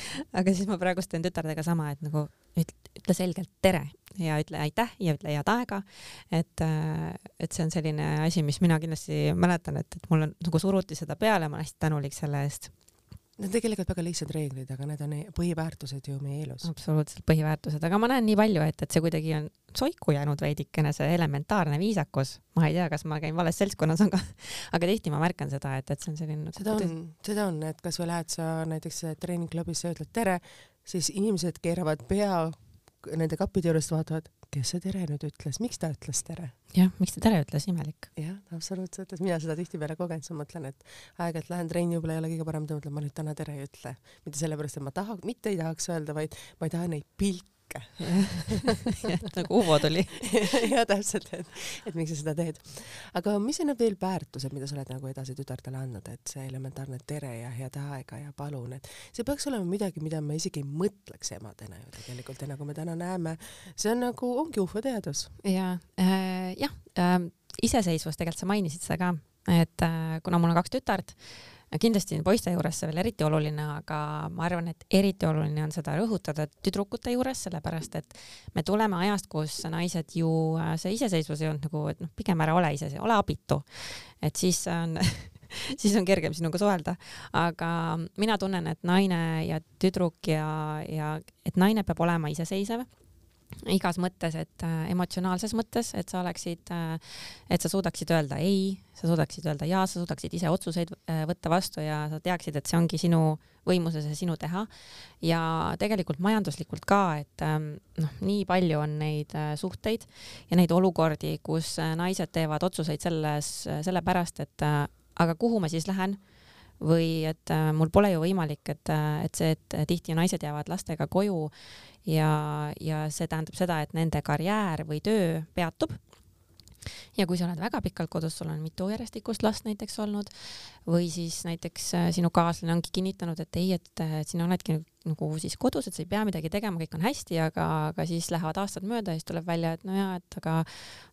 aga siis ma praegust teen tütardega sama, et nagu ütle, selgelt tere ja ütle aitäh ja ütle head aega. et, äh, et see on selline asi, mis mina kindlasti mäletan, et, et mulle nagu suruti seda peale, ma olen hästi tänulik selle eest Need on tegelikult väga lihtsad reeglid, aga need on e-, põhiväärtused ju meie elus. absoluutselt põhiväärtused, aga ma näen nii palju, et, et see kuidagi on soiku jäänud veidikene, see elementaarne viisakus. ma ei tea, kas ma käin vales seltskonnas, aga, aga tihti ma märkan seda, et, et see on selline. seda on, seda on, et kas või lähed sa näiteks treeningklubisse ja ütled tere, siis inimesed keeravad pea nende kappide juurest, vaatavad, kes see tere nüüd ütles, miks ta ütles tere? jah, miks ta tere ütles, imelik. jah, absoluutselt, et mina seda tihtipeale kogen, siis ma mõtlen, et aeg-ajalt lähen trenni, võib-olla ei ole kõige parem, mõtlen, ma nüüd täna tere ei ütle. mitte sellepärast, et ma taha, mitte ei tahaks öelda, vaid ma ei taha neid pilte kõike nagu Uvo tuli ja täpselt, et, et miks sa seda teed. aga mis on need veel väärtused, mida sa oled nagu edasi tütartele andnud, et see elementaarne tere ja head aega ja palun, et see peaks olema midagi, mida me isegi ei mõtleks emadena ju tegelikult ja nagu me täna näeme, see on nagu, ongi ufoteadus. ja äh,, jah äh,, iseseisvus, tegelikult sa mainisid seda ka, et äh, kuna mul on kaks tütart kindlasti poiste juures see veel eriti oluline, aga ma arvan, et eriti oluline on seda rõhutada tüdrukute juures, sellepärast et me tuleme ajast, kus naised ju, äh, see iseseisvus ei olnud nagu, et noh, pigem ära ole ise, ole abitu. et siis on siis on kergem sinuga suhelda, aga mina tunnen, et naine ja tüdruk ja, ja et naine peab olema iseseisev igas mõttes, et äh, emotsionaalses mõttes, et sa oleksid äh,, et sa suudaksid öelda ei, sa suudaksid öelda ja, sa suudaksid ise otsuseid äh, võtta vastu ja sa teaksid, et see ongi sinu võimuses ja sinu teha. ja tegelikult majanduslikult ka, et ähm, noh, nii palju on neid äh, suhteid ja neid olukordi, kus äh, naised teevad otsuseid selles, sellepärast, et äh, aga kuhu ma siis lähen või et äh, mul pole ju võimalik, et, äh, et see, et tihti naised jäävad lastega koju ja, ja see tähendab seda, et nende karjäär või töö peatub. ja kui sa oled väga pikalt kodus, sul on mitu järjestikust last näiteks olnud või siis näiteks äh, sinu kaaslane ongi kinnitanud, et ei, et, et sina oledki nagu siis kodus, et sa ei pea midagi tegema, kõik on hästi, aga, aga siis lähevad aastad mööda ja siis tuleb välja, et no jaa, et aga,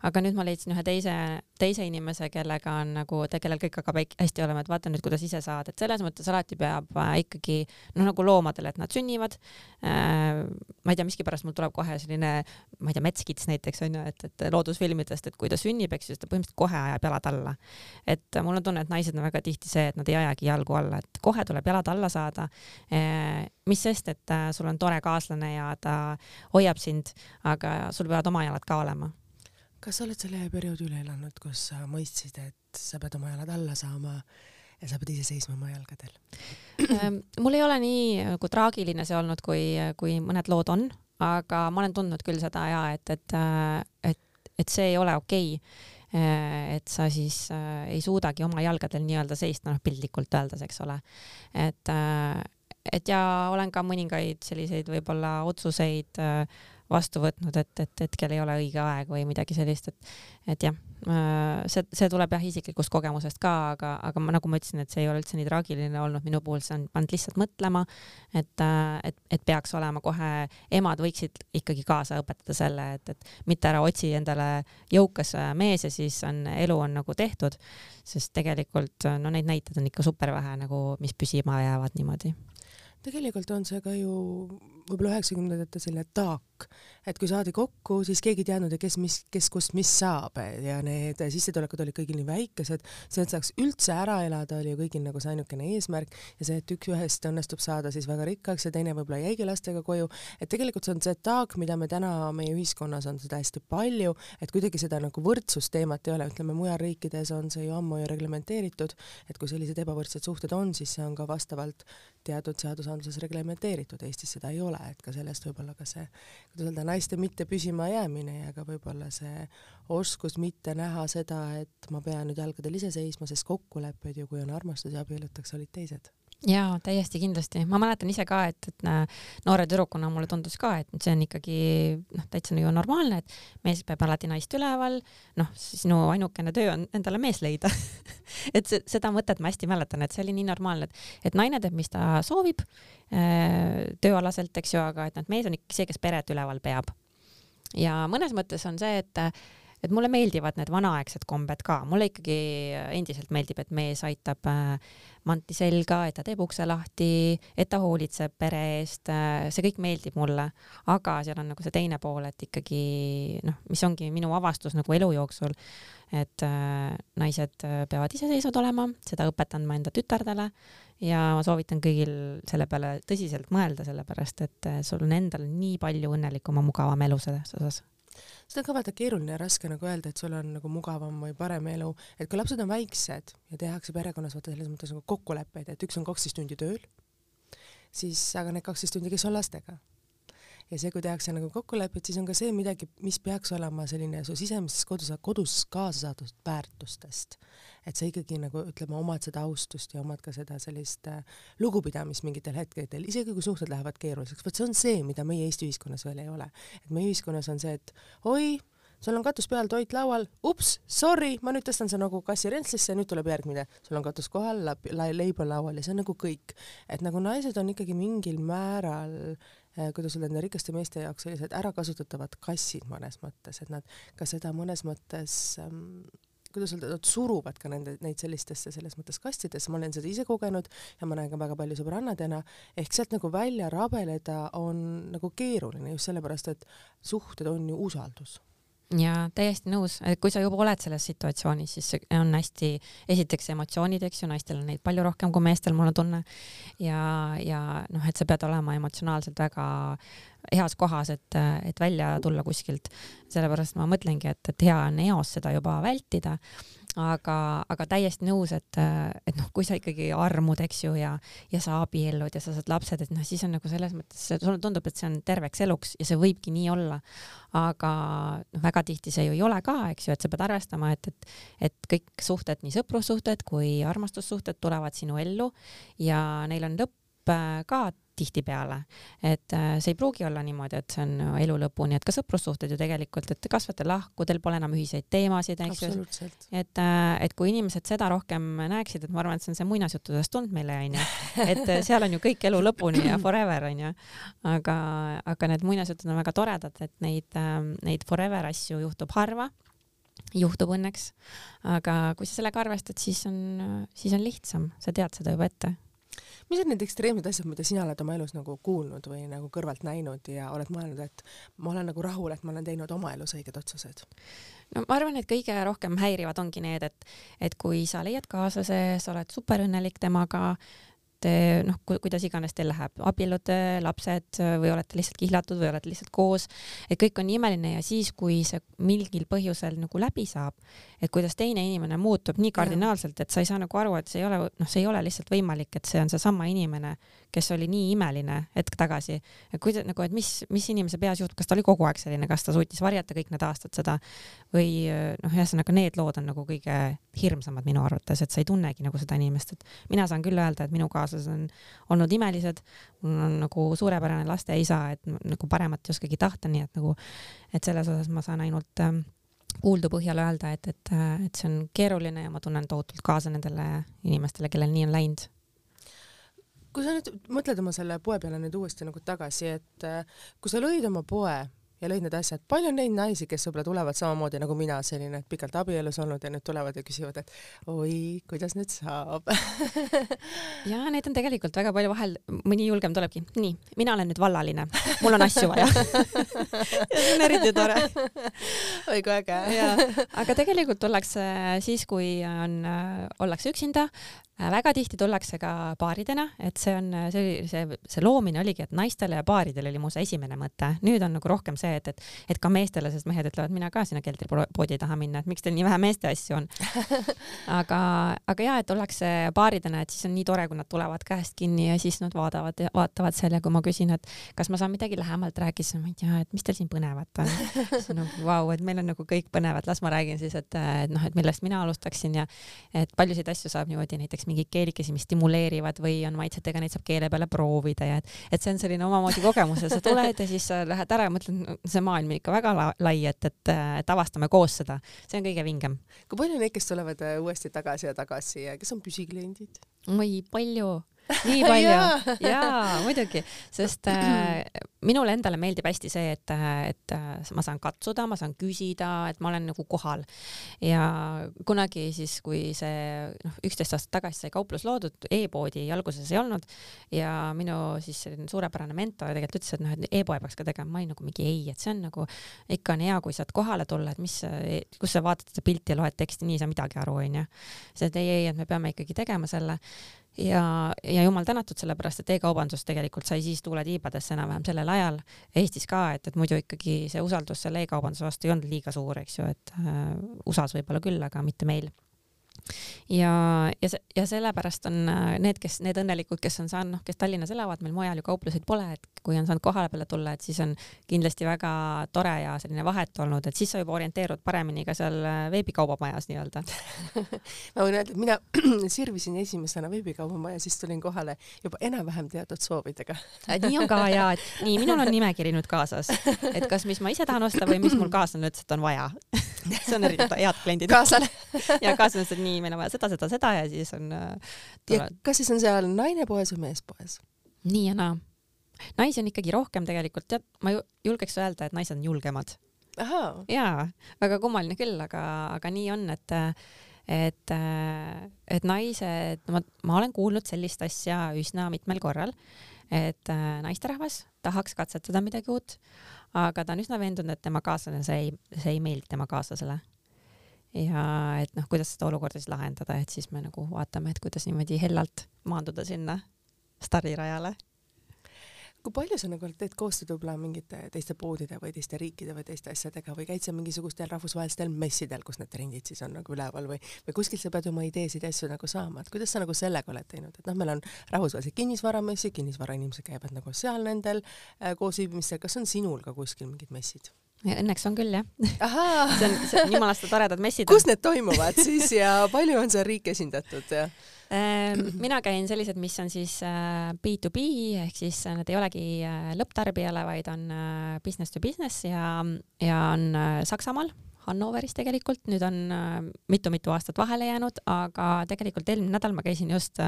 aga nüüd ma leidsin ühe teise, teise inimese, kellega on nagu, kellel kõik hakkab hästi olema, et vaata nüüd, kuidas ise saad, et selles mõttes alati peab äh, ikkagi noh, nagu loomadel, et nad sünnivad äh,. ma ei tea, miskipärast mul tuleb kohe selline, ma ei tea, metskits näiteks on ju, et, et loodusfilmidest, et kui ta sünnib, eks ju, siis ta põhimõtteliselt kohe ajab jalad alla. et mul on tunne, et naised on väga tihti see, et nad ei ajagi jalgu alla, et kohe tuleb jalad alla saada äh, mis sest, et äh, sul on tore kaaslane ja ta hoiab sind, aga sul peavad oma jalad ka olema. kas sa oled selle perioodi üle elanud, kus sa mõistsid, et sa pead oma jalad alla saama ja sa pead ise seisma oma jalgadel? Ähm, mul ei ole nii nagu traagiline see olnud, kui, kui mõned lood on, aga ma olen tundnud küll seda ja et, et, äh, et, et see ei ole okei okay äh, et sa siis äh, ei suudagi oma jalgadel nii-öelda seista, noh piltlikult öeldes, eks ole. et äh, et ja olen ka mõningaid selliseid võib-olla otsuseid äh, vastu võtnud, et, et hetkel ei ole õige aeg või midagi sellist, et, et jah, äh, see, see tuleb jah isiklikust kogemusest ka, aga, aga ma, nagu ma ütlesin, et see ei ole üldse nii traagiline olnud minu puhul, see on pannud lihtsalt mõtlema, et, äh, et, et peaks olema kohe, emad võiksid ikkagi kaasa õpetada selle, et, et mitte ära otsi endale jõukas mees ja siis on, elu on nagu tehtud, sest tegelikult no neid näiteid on ikka super vähe nagu, mis püsima jäävad niimoodi tegelikult on see ka ju võib-olla üheksakümnendate selline taak, et kui saadi kokku, siis keegi ei teadnud, kes, mis, kes kust mis saab. Ja need sissetulekud olid kõigil nii väikesed, see, et saaks üldse ära elada, oli ju kõigil nagu see ainukene eesmärk. Ja see, et üks ühest õnnestub saada siis väga rikkaks ja teine võib-olla jäigi lastega koju, et tegelikult see on see taak, mida me täna meie ühiskonnas on seda hästi palju, et kuidagi seda nagu võrdsusteemat ei ole, ütleme mujal riikides on see ju ammu ju reglementeeritud, et kui sellised ebavõrdsed suhted on, siis see on ka vastavalt teatud seadusandluses reglementeeritud, Eestis seda ei ole, et ka sellest võib-olla ka see, kuidas öelda, naiste mitte püsima jäämine ja ka võib-olla see oskus mitte näha seda, et ma pean nüüd jalgadel ise seisma, sest kokkulepped ju, kui on armastus ja abiellutakse, olid teised jaa, täiesti kindlasti, ma mäletan ise ka, et, et äh, noore tüdrukuna mulle tundus ka, et see on ikkagi noh, täitsa ju normaalne, et mees peab alati naist üleval, noh, sinu ainukene töö on endale mees leida. Et see, seda mõtet ma hästi mäletan, et see oli nii normaalne, et, et naine teeb, mis ta soovib äh, tööalaselt, eks ju, aga et noh, mees on ikkagi see, kes peret üleval peab. ja mõnes mõttes on see, et et mulle meeldivad need vanaaegsed kombed ka, mulle ikkagi endiselt meeldib, et mees aitab äh, manti selga, et ta teeb ukse lahti, et ta hoolitseb pere eest, äh, see kõik meeldib mulle, aga seal on nagu see teine pool, et ikkagi noh, mis ongi minu avastus nagu elu jooksul, et äh, naised peavad iseseisvad olema, seda õpetan ma enda tütardele ja ma soovitan kõigil selle peale tõsiselt mõelda, sellepärast et sul on endal nii palju õnnelikum ja mugavam elu selles osas seda on ka vaata keeruline ja raske nagu öelda, et sul on nagu mugavam või parem elu, et kui lapsed on väiksed ja tehakse perekonnas vaata selles mõttes nagu kokkuleppeid, et üks on kaksteist tundi tööl, siis aga need kaksteist tundi, kes on lastega ja see, kui tehakse nagu kokkulepped, siis on ka see midagi, mis peaks olema selline su sisemisest kodus, kodus kaasa saadud väärtustest. et sa ikkagi nagu ütleme, omad seda austust ja omad ka seda sellist äh, lugupidamist mingitel hetkedel, isegi kui suhted lähevad keeruliseks, vot see on see, mida meie Eesti ühiskonnas veel ei ole. et meie ühiskonnas on see, et oi, sul on katus peal, toit laual, ups, sorry, ma nüüd tõstan su nagu kassi rentslisse, nüüd tuleb järgmine, sul on katus kohal, leib on laual ja see on nagu kõik. et nagu naised on ikkagi mingil määral äh, kuidas öelda, nende rikaste meeste jaoks sellised ärakasutatavad kassid mõnes mõttes, et nad ka seda mõnes mõttes ähm, kuidas öelda, nad suruvad ka nende, neid sellistesse selles mõttes kastidesse, ma olen seda ise kogenud ja ma näen ka väga palju sõbrannadena, ehk sealt nagu välja rabeleda on nagu keeruline just sellepärast, et suhted on ju usaldus ja täiesti nõus, kui sa juba oled selles situatsioonis, siis on hästi, esiteks emotsioonid, eks ju, naistel on neid palju rohkem kui meestel, mul on tunne. ja, ja noh, et sa pead olema emotsionaalselt väga heas kohas, et, et välja tulla kuskilt. sellepärast ma mõtlengi, et, et hea on eos seda juba vältida aga, aga täiesti nõus, et, et noh, kui sa ikkagi armud, eks ju, ja, ja sa abiellud ja sa saad lapsed, et noh, siis on nagu selles mõttes, sulle tundub, et see on terveks eluks ja see võibki nii olla. aga noh, väga tihti see ju ei ole ka, eks ju, et sa pead arvestama, et, et, et kõik suhted, nii sõprussuhted kui armastussuhted tulevad sinu ellu ja neil on lõpp ka tihtipeale, et äh, see ei pruugi olla niimoodi, et see on elu lõpuni, et ka sõprussuhted ju tegelikult, et te kasvate lahku, teil pole enam ühiseid teemasid, eks ju. et, äh, et kui inimesed seda rohkem näeksid, et ma arvan, et see on see muinasjuttudest tulnud meile onju, et äh, seal on ju kõik elu lõpuni ja forever onju, aga, aga need muinasjutud on väga toredad, et neid, neid forever asju juhtub harva juhtub õnneks, aga kui sa sellega arvestad, siis on, siis on lihtsam, sa tead seda juba ette mis on need ekstreemsed asjad, mida sina oled oma elus nagu kuulnud või nagu kõrvalt näinud ja oled mõelnud, et ma olen nagu rahul, et ma olen teinud oma elus õiged otsused? no ma arvan, et kõige rohkem häirivad ongi need, et, et kui sa leiad kaaslase, sa oled superõnnelik temaga, et noh, kuidas iganes teil läheb, abiellute, lapsed või olete lihtsalt kihlatud või olete lihtsalt koos, et kõik on imeline ja siis, kui see mingil põhjusel nagu läbi saab, et kuidas teine inimene muutub nii kardinaalselt, et sa ei saa nagu aru, et see ei ole, noh, see ei ole lihtsalt võimalik, et see on seesama inimene, kes oli nii imeline hetk tagasi. kuidas nagu, et mis, mis inimese peas juhtub, kas ta oli kogu aeg selline, kas ta suutis varjata kõik need aastad seda või noh, ühesõnaga need lood on nagu kõige hirmsamad minu arvates, et sa ei tunnegi nagu seda inimest, et mina saan küll öelda, et minu kaaslased on olnud imelised, mul on nagu suurepärane lasteisa, et nagu paremat ei oskagi tahta, nii et nagu, et selles osas ma saan ainult äh, kuuldu põhjal öelda, et, et, et see on keeruline ja ma tunnen tohutult kaasa nendele inimestele, kellel nii on läinud kui sa nüüd mõtled oma selle poe peale nüüd uuesti nagu tagasi, et äh, kui sa lõid oma poe ja lõid need asjad, palju on neid naisi, kes võib-olla tulevad samamoodi nagu mina, selline, pikalt abielus olnud ja nüüd tulevad ja küsivad, et oi, kuidas nüüd saab ja neid on tegelikult väga palju, vahel mõni julgem tulebki, nii, mina olen nüüd vallaline, mul on asju vaja ja see on eriti tore. oi kui äge. aga tegelikult tullakse siis, kui on, ollakse üksinda väga tihti tullakse ka paaridena, et see on, see, see, see loomine oligi, et naistele ja paaridele oli mu see esimene mõte. nüüd on nagu rohkem see, et, et, et ka meestele, sest mehed ütlevad, mina ka sinna keldripoodi taha minna, et miks teil nii vähe meeste asju on. aga, aga ja, et ollakse paaridena, et siis on nii tore, kui nad tulevad käest kinni ja siis nad vaatavad, vaatavad seal ja kui ma küsin, et kas ma saan midagi lähemalt rääkida, siis ma ei tea, et mis teil siin põnevat on. siis on nagu vau, et meil on nagu kõik põnevad, las ma räägin siis, et, et noh, et millest mina alustaksin ja et paljusid asju saab niimoodi näiteks mingeid keelikesi, mis stimuleerivad või on maitsetega, neid saab keele peale proovida ja et, et see on selline omamoodi kogemus ja sa tuled ja siis sa lähed ära ja mõtled, see maailm on ikka väga lai, et, et, et avastame koos seda, see on kõige vingem. kui palju neid, kes tulevad äh, uuesti tagasi ja tagasi ja kes on püsikliendid? oi, palju nii palju. Jaa, muidugi, sest äh, minule endale meeldib hästi see, et, et äh, ma saan katsuda, ma saan küsida, et ma olen nagu kohal. ja kunagi siis, kui see noh, üksteist aastat tagasi sai kauplus loodud e, e-poodi alguses ei olnud. Ja minu siis selline suurepärane mentor tegelikult ütles, et noh, et e-poe peaks ka tegema, ma olin nagu mingi ei, et see on nagu ikka on hea, kui saad kohale tulla, et mis, kus sa vaatad seda pilti ja loed teksti, nii ei saa midagi aru, onju. see, et ei, ei, et me peame ikkagi tegema selle ja, ja jumal tänatud, sellepärast et e-kaubandus tegelikult sai siis tuule tiibadesse enam-vähem sellel ajal, Eestis ka, et, et muidu ikkagi see usaldus selle e-kaubanduse vastu ei olnud liiga suur, eks ju, et äh, USA-s võib-olla küll, aga mitte meil ja, ja, ja sellepärast on äh, need, kes, need õnnelikud, kes on saanud, noh, kes Tallinnas elavad, meil mujal ju kaupluseid pole, et kui on saanud kohale peale tulla, et siis on kindlasti väga tore ja selline vahet olnud, et siis sa juba orienteerud paremini ka seal äh, veebikaubamajas nii-öelda. Ma võin öelda, et mina sirvisin esimesena veebikaubamaja, siis tulin kohale juba enam-vähem teatud soovidega. Äh, nii on ka ja, et nii, minul on nimekiri nüüd kaasas, et kas, mis ma ise tahan osta või mis mul kaaslane ütles, et on vaja. See on eriti head kliendid. kaaslane ja kaaslane ütles, et nii, meil on vaja seda, seda, seda ja siis on äh,. ja kas siis on seal naine poes või mees poes? nii ja naa. naisi on ikkagi rohkem tegelikult, tead, ma julgeks öelda, et naised on julgemad. jaa, väga kummaline küll, aga, aga nii on, et et, et naised, ma, ma olen kuulnud sellist asja üsna mitmel korral, et äh, naisterahvas tahaks katsetada midagi uut, aga ta on üsna veendunud, et tema kaaslane, see ei, see ei meeldi tema kaaslasele. Ja et noh, kuidas seda olukorda siis lahendada, et siis me nagu vaatame, et kuidas niimoodi hellalt maanduda sinna stardirajale kui palju sa nagu teed koostööd võib-olla mingite teiste poodide või teiste riikide või teiste asjadega või käid sa mingisugustel rahvusvahelistel messidel, kus need trendid siis on nagu üleval või, või kuskilt sa pead oma ideesid ja asju nagu saama, et kuidas sa nagu sellega oled teinud, et noh, meil on rahvusvahelised kinnisvaramessid, kinnisvarainimesed käivad nagu seal nendel äh, koosviibimistel, kas on sinul ka kuskil mingid messid? Õnneks on küll jah. see on, see on jumalast toredad messid. kus need toimuvad siis ja palju on seal riike esindatud ja? Ehm, mina käin sellised, mis on siis B2B äh, ehk siis äh, need ei olegi äh, lõpptarbijale, vaid on business to business ja, ja on Saksamaal Hannoveris tegelikult, nüüd on mitu-mitu aastat vahele jäänud, aga tegelikult eelmine nädal ma käisin just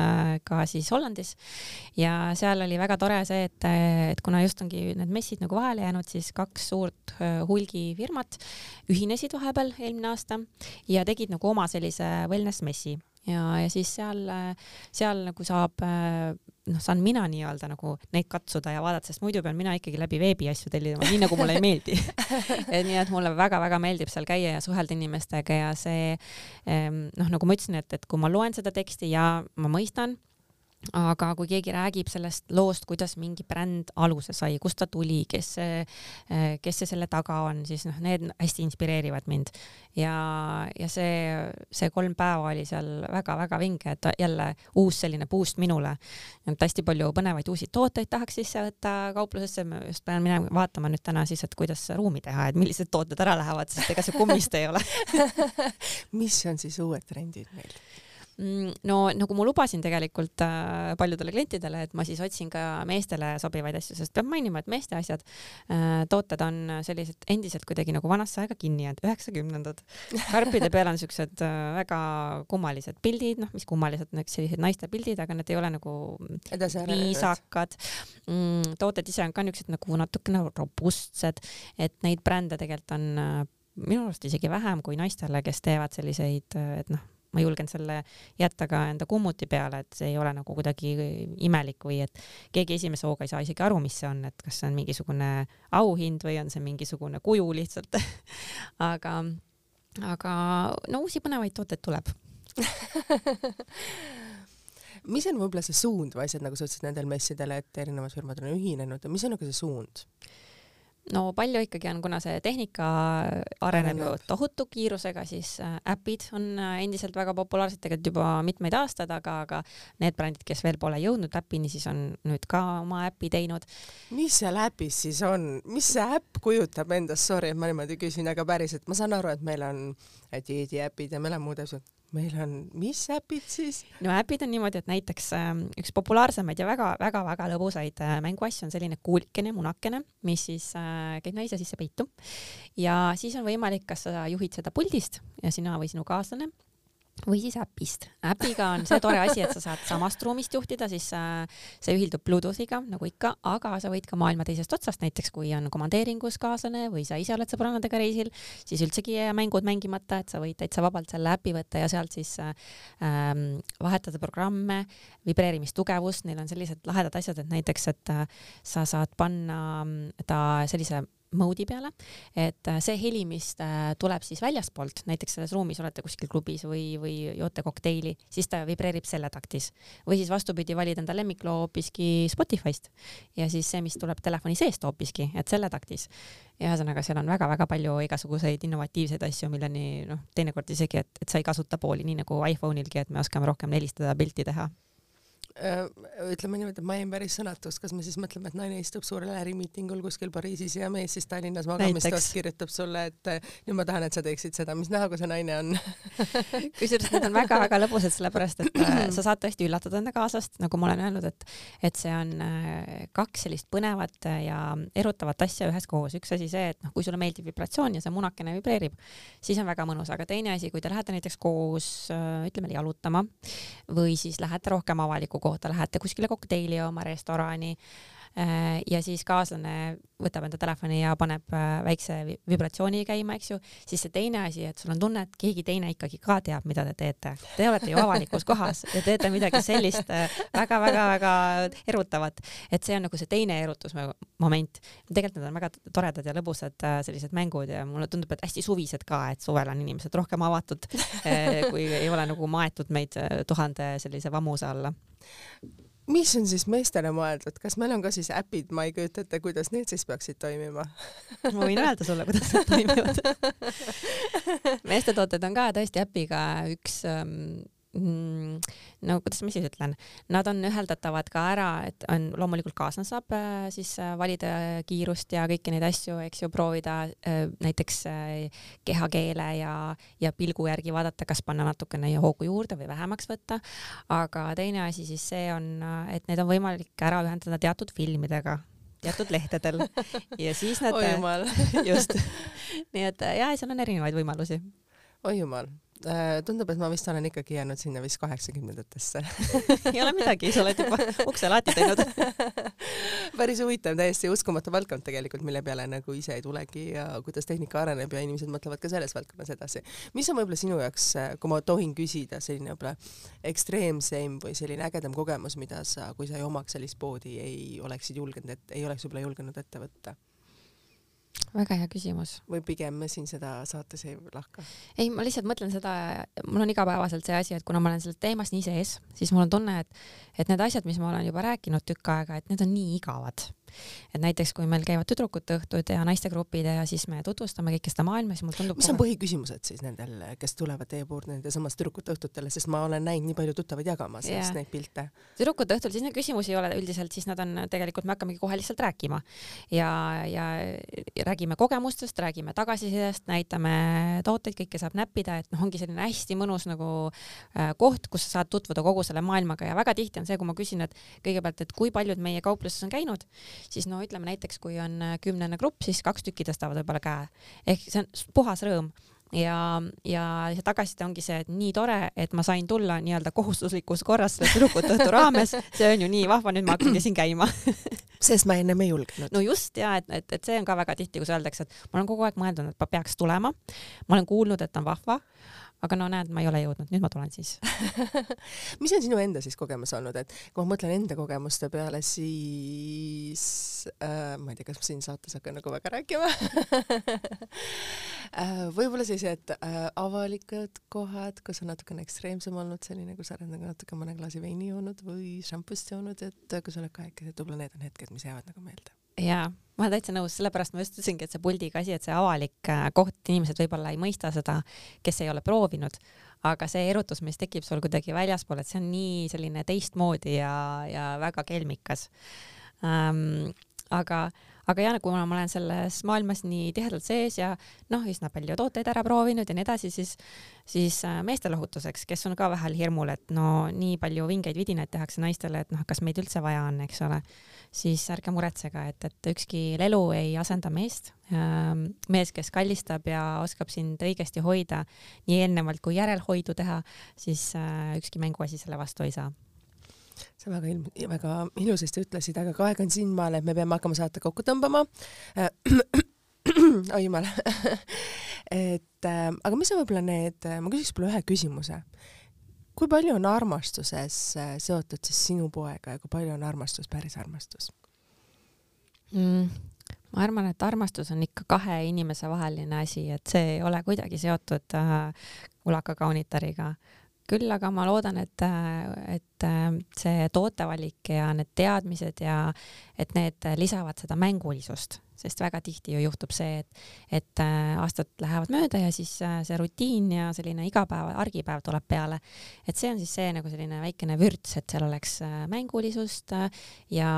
ka siis Hollandis. Ja seal oli väga tore see, et, et kuna just ongi need messid nagu vahele jäänud, siis kaks suurt hulgifirmat ühinesid vahepeal eelmine aasta ja tegid nagu oma sellise wellness messi. Ja, ja siis seal, seal nagu saab noh, saan mina nii-öelda nagu neid katsuda ja vaadata, sest muidu pean mina ikkagi läbi veebi asju tellima, nii nagu mulle ei meeldi. Et nii et mulle väga-väga meeldib seal käia ja suhelda inimestega ja see noh, nagu ma ütlesin, et, et kui ma loen seda teksti ja ma mõistan, aga kui keegi räägib sellest loost, kuidas mingi bränd alguse sai, kust ta tuli, kes see, eh, kes see selle taga on, siis noh, need hästi inspireerivad mind. ja, ja see, see kolm päeva oli seal väga-väga vinge, et jälle uus selline boost minule. et hästi palju põnevaid uusi tooteid tahaks sisse võtta kauplusesse, ma just pean minema vaatama nüüd täna siis, et kuidas ruumi teha, et millised tooted ära lähevad, sest ega see kummist ei ole mis on siis uued trendid meil? Mm, no nagu ma lubasin tegelikult äh, paljudele klientidele, et ma siis otsin ka meestele sobivaid asju, sest peab mainima, et meeste asjad äh,, tooted on sellised endiselt kuidagi nagu vanasse aega kinni jäänud, üheksakümnendad. karpide peal on siuksed äh, väga kummalised pildid, noh, mis kummalised, sellised naiste pildid, aga need ei ole nagu viisakad mm,. tooted ise on ka niisugused nagu natukene robustsed, et neid brände tegelikult on minu arust isegi vähem kui naistele, kes teevad selliseid, et noh ma julgen selle jätta ka enda kummuti peale, et see ei ole nagu kuidagi imelik või et keegi esimese hooga ei saa isegi aru, mis see on, et kas see on mingisugune auhind või on see mingisugune kuju lihtsalt aga, aga no uusi põnevaid tooteid tuleb mis on võib-olla see suund või asjad, nagu sa ütlesid nendel messidel, et erinevad firmad on ühinenud ja mis on nagu see suund? No palju ikkagi on, kuna see tehnika areneb ju tohutu kiirusega, siis äh, äpid on äh, endiselt väga populaarsed tegelikult juba mitmeid aastaid, aga, aga need brändid, kes veel pole jõudnud äpini, siis on nüüd ka oma äpi teinud. mis seal äpis siis on, mis see äpp kujutab endast, sorry, et ma niimoodi küsin, aga päriselt, ma saan aru, et meil on dieediäpid ja meil on muud asjad meil on, mis äpid siis? no äpid on niimoodi, et näiteks äh, üks populaarsemaid ja väga-väga-väga lõbusaid äh, mänguasju on selline kuulikene, munakene, mis siis äh, käib naise sisse peitu ja siis on võimalik, kas sa juhid seda puldist ja sina või sinu kaaslane või siis äpist. äpiga on see tore asi, et sa saad samast ruumist juhtida, siis äh, see ühildub Bluetoothiga nagu ikka, aga sa võid ka maailma teisest otsast, näiteks kui on komandeeringus kaaslane või sa ise oled sõbrannadega reisil, siis üldsegi mängud mängimata, et sa võid täitsa vabalt selle äpi võtta ja sealt siis äh, ähm, vahetada programme, vibreerimistugevust, neil on sellised lahedad asjad, et näiteks, et äh, sa saad panna ta sellise mode'i peale, et äh, see heli, mis äh, tuleb siis väljaspoolt, näiteks selles ruumis olete kuskil klubis või, või joote kokteili, siis ta vibreerib selle taktis. või siis vastupidi, valid enda lemmikloo hoopiski Spotify'st ja siis see, mis tuleb telefoni seest hoopiski, et selle taktis. ja ühesõnaga, seal on väga-väga palju igasuguseid innovatiivseid asju, milleni noh, teinekord isegi, et, et sa ei kasuta pooli, nii nagu iPhone'ilgi, et me oskame rohkem helistada, pilti teha ütleme niimoodi, et ma jäin päris sõnatuks, kas me siis mõtleme, et naine istub suurel ärimiitingul kuskil Pariisis ja mees siis Tallinnas magamistoas kirjutab sulle, et äh, nüüd ma tahan, et sa teeksid seda, mis näoga see naine on. Kusjuures need on väga-väga lõbusad, sellepärast et äh, sa saad tõesti üllatada enda kaaslast, nagu ma olen öelnud, et et see on kaks sellist põnevat ja erutavat asja üheskoos. üks asi see, et noh, kui sulle meeldib vibratsioon ja see munakene vibreerib, siis on väga mõnus, aga teine asi, kui te lähete näiteks koos ütleme jalutama või siis lähete rohkem avalikku kohta, lähete kuskile kokteili jooma, restorani ja siis kaaslane võtab enda telefoni ja paneb äh, väikse vibratsiooni käima, eks ju, siis see teine asi, et sul on tunne, et keegi teine ikkagi ka teab, mida te teete. Te olete ju avalikus kohas ja teete midagi sellist väga-väga-väga äh, erutavat, et see on nagu see teine erutusmoment. tegelikult need on väga toredad ja lõbusad sellised mängud ja mulle tundub, et hästi suvised ka, et suvel on inimesed rohkem avatud, kui ei ole nagu maetud meid tuhande sellise vammuse alla mis on siis meestele mõeldud, kas meil on ka siis äpid, ma ei kujuta ette, kuidas need siis peaksid toimima. Ma võin öelda sulle, kuidas need toimivad. Meeste tooted on ka tõesti äpiga üks ähm, Mm, no kuidas ma siis ütlen, nad on üheldatavad ka ära, et on loomulikult kaaslane saab äh, siis äh, valida kiirust ja kõiki neid asju, eks ju, proovida äh, näiteks kehakeele ja, ja pilgu järgi vaadata, kas panna natukene hoogu juurde või vähemaks võtta. aga teine asi siis see on, et need on võimalik ära ühendada teatud filmidega teatud lehtedel ja siis nad just, nii et ja seal on erinevaid võimalusi. oi jumal Äh, tundub, et ma vist olen ikkagi jäänud sinna vist kaheksakümnendatesse ei ole midagi, sa oled juba ukse lahti teinud päris huvitav, täiesti uskumatu valdkond tegelikult, mille peale nagu ise ei tulegi ja kuidas tehnika areneb ja inimesed mõtlevad ka selles valdkonnas edasi. mis on võib-olla sinu jaoks, kui ma tohin küsida, selline võib-olla ekstreemseim või selline ägedam kogemus, mida sa, kui sa ei omaks sellist poodi, ei oleksid julgenud, et ei oleks võib-olla julgenud ette võtta? Väga hea küsimus. või pigem me siin seda saates ei lahka? ei, ma lihtsalt mõtlen seda, mul on igapäevaselt see asi, et kuna ma olen selles teemas nii sees, siis mul on tunne, et, et need asjad, mis ma olen juba rääkinud tükk aega, et need on nii igavad et näiteks kui meil käivad tüdrukute õhtud ja naistegrupid ja siis me tutvustame kõike seda maailma, siis mulle tundub mis on põhiküsimused siis nendel, kes tulevad teie juurde nendesamast tüdrukute õhtutele, sest ma olen näinud nii palju tuttavaid jagamas yeah. neid pilte. tüdrukute õhtul siis neid küsimusi ei ole üldiselt, siis nad on tegelikult, me hakkamegi kohe lihtsalt rääkima ja, ja räägime kogemustest, räägime tagasisidest, näitame tooteid, kõike saab näppida, et noh, ongi selline hästi mõnus nagu äh, koht, kus sa saad tutvuda kogu selle maailmaga ja väga tihti on see, kui ma küsin, et kõigepealt, et kui paljud meie kaupluses on käinud, siis no ütleme näiteks, kui on äh, kümnene grupp, siis kaks tükki tõstavad võib-olla käe. ehk see on puhas rõõm ja, ja see tagasiside ongi see, et nii tore, et ma sain tulla nii-öelda kohustuslikus korras selle tüdrukute õhtu raames, see on ju nii vahva, nüüd ma hakkangi siin käima sest ma ennem ei julgenud. no just ja et, et, et see on ka väga tihti, kus öeldakse, et ma olen kogu aeg mõelnud, et ma peaks tulema. ma olen kuulnud, et on vahva, aga no näed, ma ei ole jõudnud, nüüd ma tulen siis. Mis on sinu enda siis kogemus olnud, et kui ma mõtlen enda kogemuste peale, siis äh, ma ei tea, kas ma siin saates hakkan nagu väga rääkima. Äh, võib-olla sellised äh, avalikud kohad, kus on natukene ekstreemsem olnud selline, kus oled nagu natuke mõne klaasi veini joonud või šampust joonud, et kui sa oled kahekesi, et võib-olla need on hetked, mis jäävad nagu meelde jaa, ma olen täitsa nõus, sellepärast ma just ütlesingi, et see puldiga asi, et see avalik äh, koht, inimesed võib-olla ei mõista seda, kes ei ole proovinud, aga see erutus, mis tekib sul kuidagi väljaspool, et see on nii selline teistmoodi ja, ja väga kelmikas ähm,. aga aga jah, kuna ma olen selles maailmas nii tihedalt sees ja noh, üsna palju tooteid ära proovinud ja nii edasi, siis, siis äh, meestelohutuseks, kes on ka vähel hirmul, et no nii palju vingeid vidinaid tehakse naistele, et noh, kas meid üldse vaja on, eks ole, siis ärge muretsege, et, et ükski lelu ei asenda meest. Ähm, mees, kes kallistab ja oskab sind õigesti hoida, nii eelnevalt kui järelhoidu teha, siis äh, ükski mänguasi selle vastu ei saa sa väga ilm-, väga ilusasti ütlesid, aga ka aeg on siinmaale, et me peame hakkama saate kokku tõmbama. oi jumal et äh, aga mis on võib-olla need, ma küsiks võib-olla ühe küsimuse. Kui palju on armastuses äh, seotud siis sinu poega ja kui palju on armastus päris armastus mm,? ma arvan, et armastus on ikka kahe inimese vaheline asi, et see ei ole kuidagi seotud äh, ulaka kaunitariga küll aga ma loodan, et, et see tootevalik ja need teadmised ja et need lisavad seda mängulisust sest väga tihti ju juhtub see, et, et äh, aastad lähevad mööda ja siis äh, see rutiin ja selline igapäeva, argipäev tuleb peale. et see on siis see nagu selline väikene vürts, et seal oleks äh, mängulisust ja,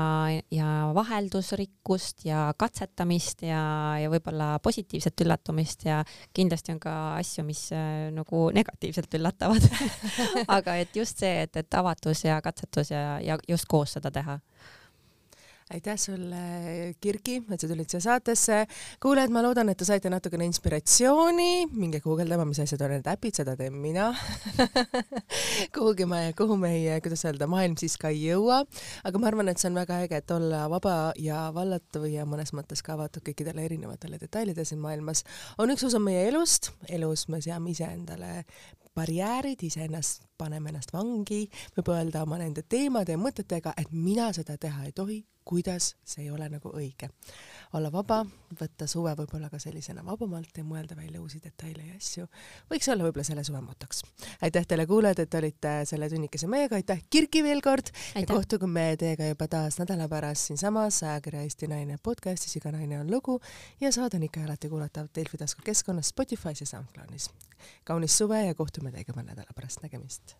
ja vaheldusrikkust ja katsetamist ja, ja võib-olla positiivset üllatumist ja kindlasti on ka asju, mis nagu negatiivselt üllatavad aga et just see, et, et avatus ja katsetus ja, ja just koos seda teha aitäh sulle, Kirki, et sa tulid siia saatesse. kuulajad, ma loodan, et te saite natukene inspiratsiooni, minge guugeldama, mis asjad on need äpid, seda teen mina. Kuhugi me, kuhu meie, kuidas öelda, maailm siis ka ei jõua, aga ma arvan, et see on väga äge, et olla vaba ja vallatav ja mõnes mõttes ka avatud kõikidele erinevatele detailidele siin maailmas. on üks osa meie elust, elus me seame iseendale barjäärid, iseennast, paneme ennast vangi, võib öelda oma nende teemade ja mõtetega, et mina seda teha ei tohi, kuidas see ei ole nagu õige. olla vaba, võtta suve võib-olla ka sellisena vabamalt ja mõelda välja uusi detaile ja asju, võiks olla võib-olla selle suve motoks. aitäh teile, kuulajad, et olite selle tunnikese meiega, aitäh Kirki veel kord aitäh. ja kohtume teiega juba taas nädala pärast siinsamas ajakirja Eesti Naine podcastis Iga naine on lugu ja saade on ikka alati kuulatav Delfi tasku keskkonnas, Spotify's ja SoundCloudis. kaunist suve ja kohtume teiega mõne nädala pärast, nägemist!